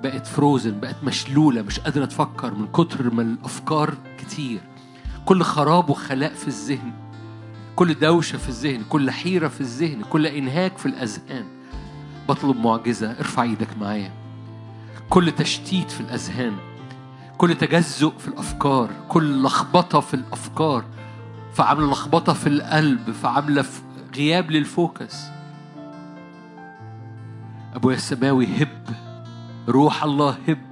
بقت فروزن بقت مشلولة مش قادرة تفكر من كتر ما الأفكار كتير. كل خراب وخلاء في الذهن. كل دوشة في الذهن كل حيرة في الذهن كل إنهاك في الأذهان. بطلب معجزة ارفع إيدك معايا. كل تشتيت في الأذهان كل تجزؤ في الأفكار كل لخبطة في الأفكار. فعاملة لخبطة في القلب فعاملة غياب للفوكس. أبويا السماوي هب. روح الله هب.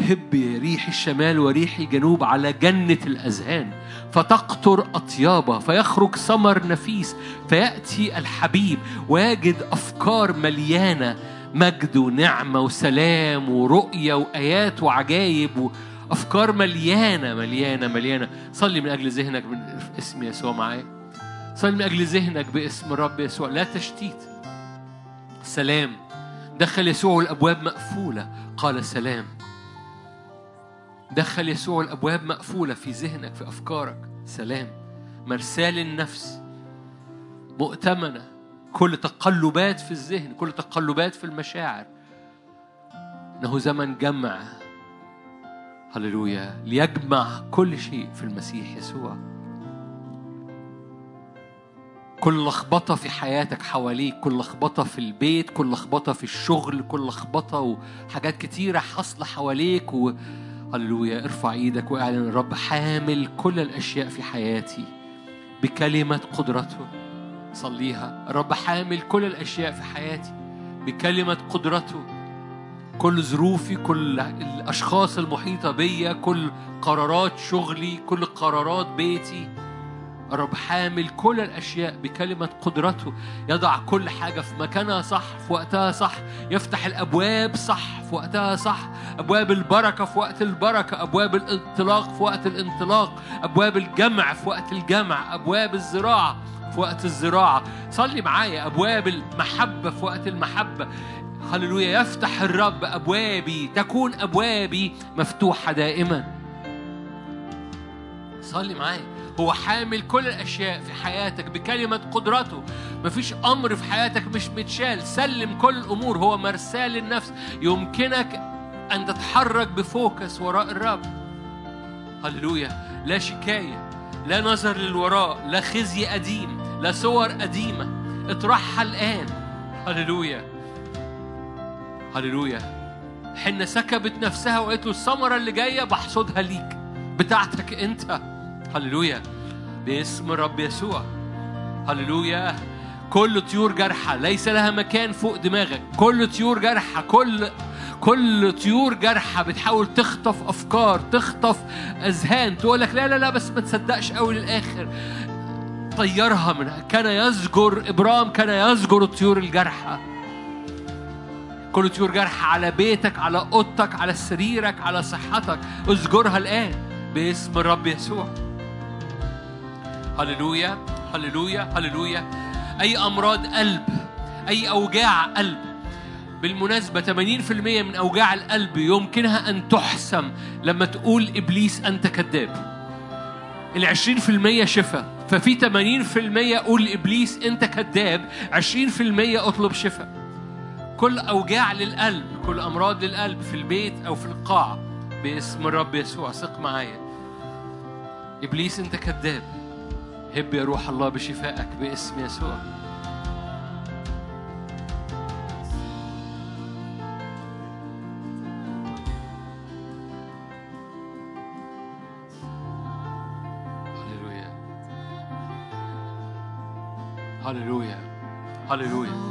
هب ريح الشمال وريح الجنوب على جنة الأذهان فتقطر أطيابها فيخرج ثمر نفيس فيأتي الحبيب ويجد أفكار مليانة مجد ونعمة وسلام ورؤية وآيات وعجائب وأفكار مليانة مليانة مليانة. صلي من أجل ذهنك من اسم يسوع معايا. صلي من أجل ذهنك باسم الرب يسوع. لا تشتيت. سلام. دخل يسوع الأبواب مقفولة. قال سلام. دخل يسوع الأبواب مقفولة في ذهنك في أفكارك. سلام. مرسال النفس. مؤتمنة. كل تقلبات في الذهن كل تقلبات في المشاعر. إنه زمن جمع. هللويا. ليجمع كل شيء في المسيح يسوع. كل لخبطة في حياتك حواليك كل لخبطة في البيت كل لخبطة في الشغل كل لخبطة وحاجات كتيرة حاصلة حواليك و... هللويا ارفع إيدك واعلن الرب حامل كل الأشياء في حياتي بكلمة قدرته. صليها. الرب حامل كل الأشياء في حياتي بكلمة قدرته. كل ظروفي كل الأشخاص المحيطة بيا كل قرارات شغلي كل قرارات بيتي الرب حامل كل الأشياء بكلمة قدرته. يضع كل حاجة في مكانها صح في وقتها صح. يفتح الأبواب صح في وقتها صح. أبواب البركة في وقت البركة. أبواب الانطلاق في وقت الانطلاق. أبواب الجمع في وقت الجمع. أبواب الزراعة في وقت الزراعة. صلي معايا. أبواب المحبة في وقت المحبة. هللويا. يفتح الرب أبوابي. تكون أبوابي مفتوحة دائما. صلي معايا. هو حامل كل الأشياء في حياتك بكلمة قدرته. مفيش أمر في حياتك مش متشال. سلم كل الأمور. هو مرسال النفس يمكنك أن تتحرك بفوكس وراء الرب. هللويا. لا شكاية. لا نظر للوراء لا خزي قديم لا صور قديمة اطرحها الآن. هللويا. هللويا. حنة سكبت نفسها وقالت له الثمرة اللي جاية بحصدها ليك. بتاعتك أنت. هللويا باسم الرب يسوع. هللويا كل طيور جارحة ليس لها مكان فوق دماغك. كل طيور جارحة كل كل طيور جارحة بتحاول تخطف أفكار تخطف أذهان. تقول لك لا لا لا بس ما تصدقش قوي للآخر. طيرها منها كان يزجر إبرام كان يزجر الطيور الجارحة كل طيور جارحة على بيتك على أوضتك على سريرك على صحتك. ازجرها الآن باسم الرب يسوع. هللويا هللويا هللويا. أي أمراض قلب أي أوجاع قلب. بالمناسبة 80% من أوجاع القلب يمكنها أن تحسم لما تقول إبليس أنت كذاب. في المية شفاء. ففي تمانين في المية قول لإبليس أنت كذاب عشرين في المية أطلب شفاء. كل أوجاع للقلب كل أمراض للقلب في البيت أو في القاعة باسم الرب يسوع ثق معايا. إبليس أنت كذاب. هب يا روح الله بشفائك باسم يسوع. هللويا. هللويا. هللويا.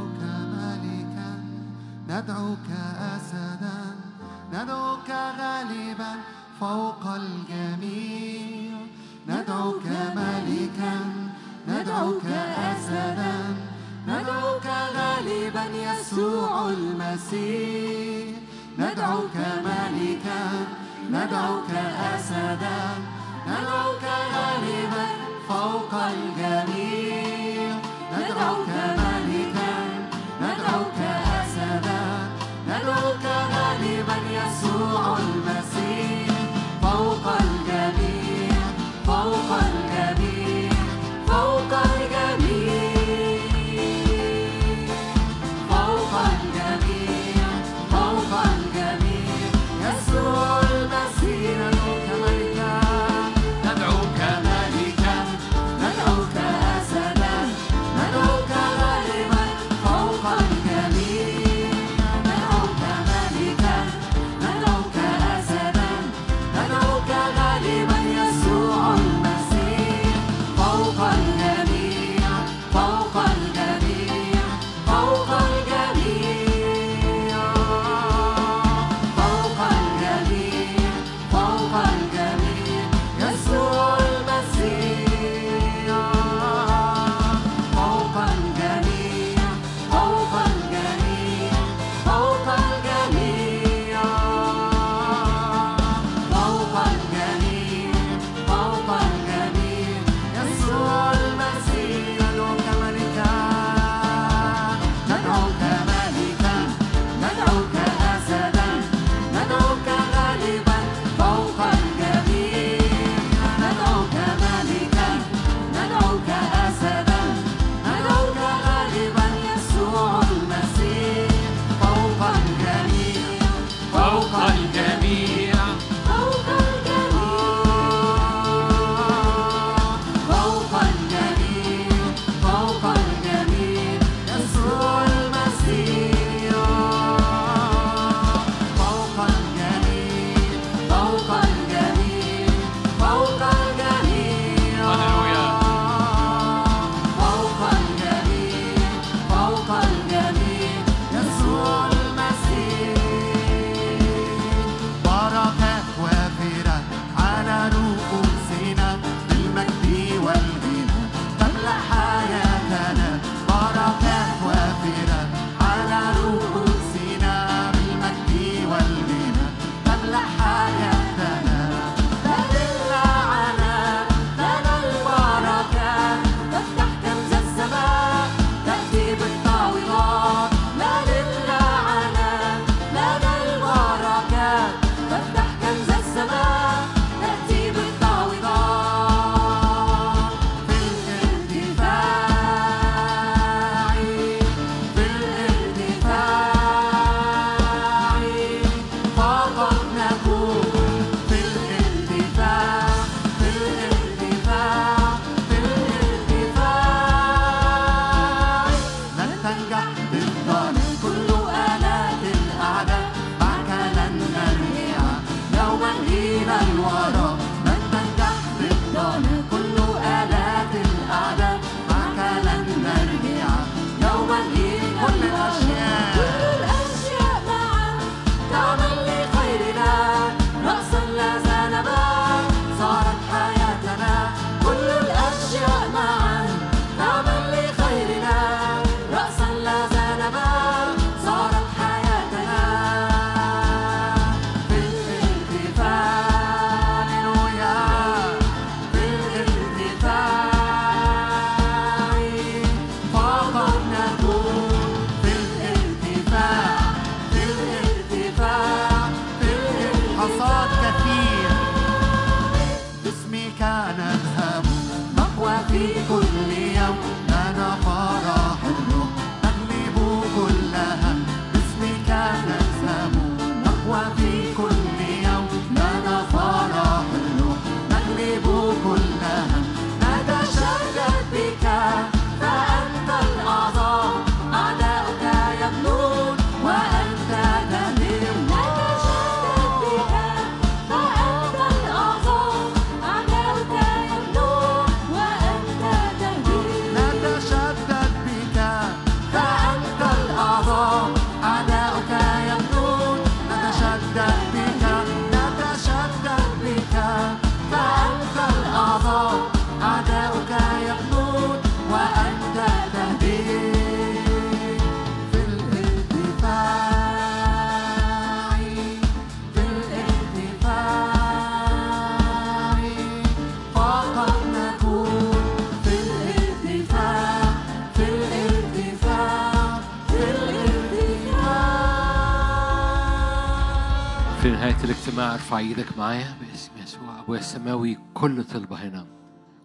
الاجتماع أرفع إيدك معايا؟ باسم يسوع أبويا السماوي كل طلبة هنا.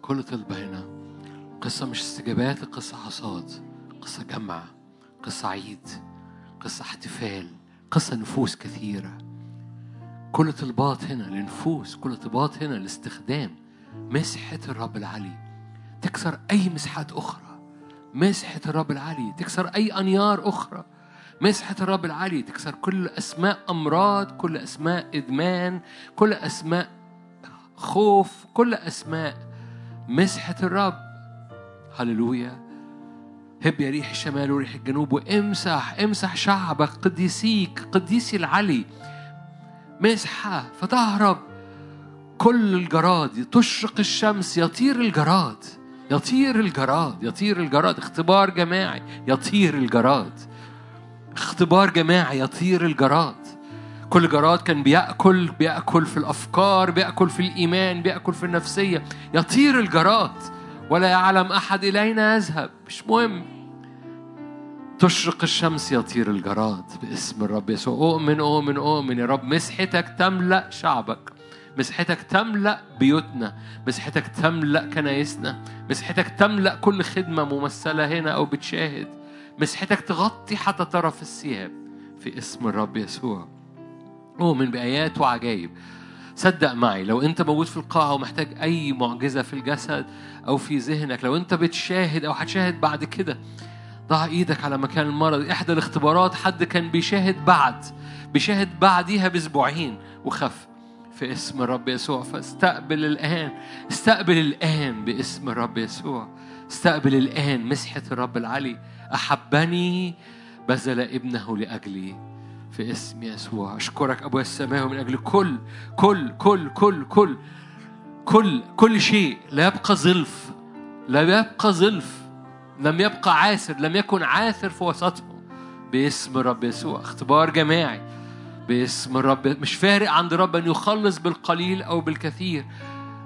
كل طلبة هنا. قصة مش استجابات قصة حصاد قصة جمع قصة عيد قصة احتفال قصة نفوس كثيرة. كل طلبات هنا لنفوس كل طلبات هنا لاستخدام مسحة الرب العلي. تكسر أي مسحات أخرى. مسحة الرب العلي تكسر أي أنيار أخرى. مسحة الرب العلي تكسر كل أسماء أمراض كل أسماء إدمان كل أسماء خوف كل أسماء مسحة الرب. هللويا. هب يا ريح الشمال وريح الجنوب وامسح امسح شعبك قديسيك قديسي العلي. مسحة فتهرب كل الجراد تشرق الشمس يطير الجراد. يطير الجراد يطير الجراد. اختبار جماعي يطير الجراد. اختبار جماعي يطير الجراد. كل جراد كان بيأكل بيأكل في الأفكار بيأكل في الإيمان بيأكل في النفسية. يطير الجراد. ولا يعلم أحد إلى أين يذهب. مش مهم. تشرق الشمس يطير الجراد باسم الرب يسوع. أؤمن أؤمن أؤمن. يا رب مسحتك تملأ شعبك. مسحتك تملأ بيوتنا. مسحتك تملأ كنايسنا. مسحتك تملأ كل خدمة ممثلة هنا أو بتشاهد. مسحتك تغطي حتى طرف الثياب في اسم الرب يسوع. أؤمن بآيات وعجائب صدق معي لو أنت موجود في القاعة ومحتاج أي معجزة في الجسد أو في ذهنك لو أنت بتشاهد أو هتشاهد بعد كده ضع إيدك على مكان المرض. إحدى الاختبارات حد كان بيشاهد بعد بيشاهد بعديها بأسبوعين وخف في اسم الرب يسوع. فاستقبل الآن استقبل الآن باسم الرب يسوع. استقبل الآن مسحة الرب العلي أحبني بذل ابنه لأجلي في اسم يسوع. أشكرك ابويا السماوي من أجل كل كل كل كل كل كل كل شيء. لا يبقى ظلف لا يبقى ظلف لم يبقى عاثر لم يكن عاثر في وسطهم باسم الرب يسوع. اختبار جماعي. باسم الرب مش فارق عند الرب أن يخلص بالقليل أو بالكثير.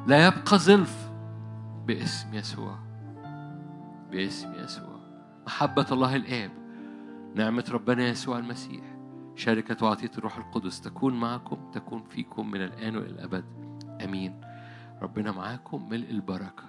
لا يبقى ظلف باسم يسوع. باسم يسوع. محبة الله الآب نعمة ربنا يسوع المسيح شركة وعطية الروح القدس تكون معكم تكون فيكم من الآن وإلى الأبد. آمين. ربنا معاكم ملء البركة.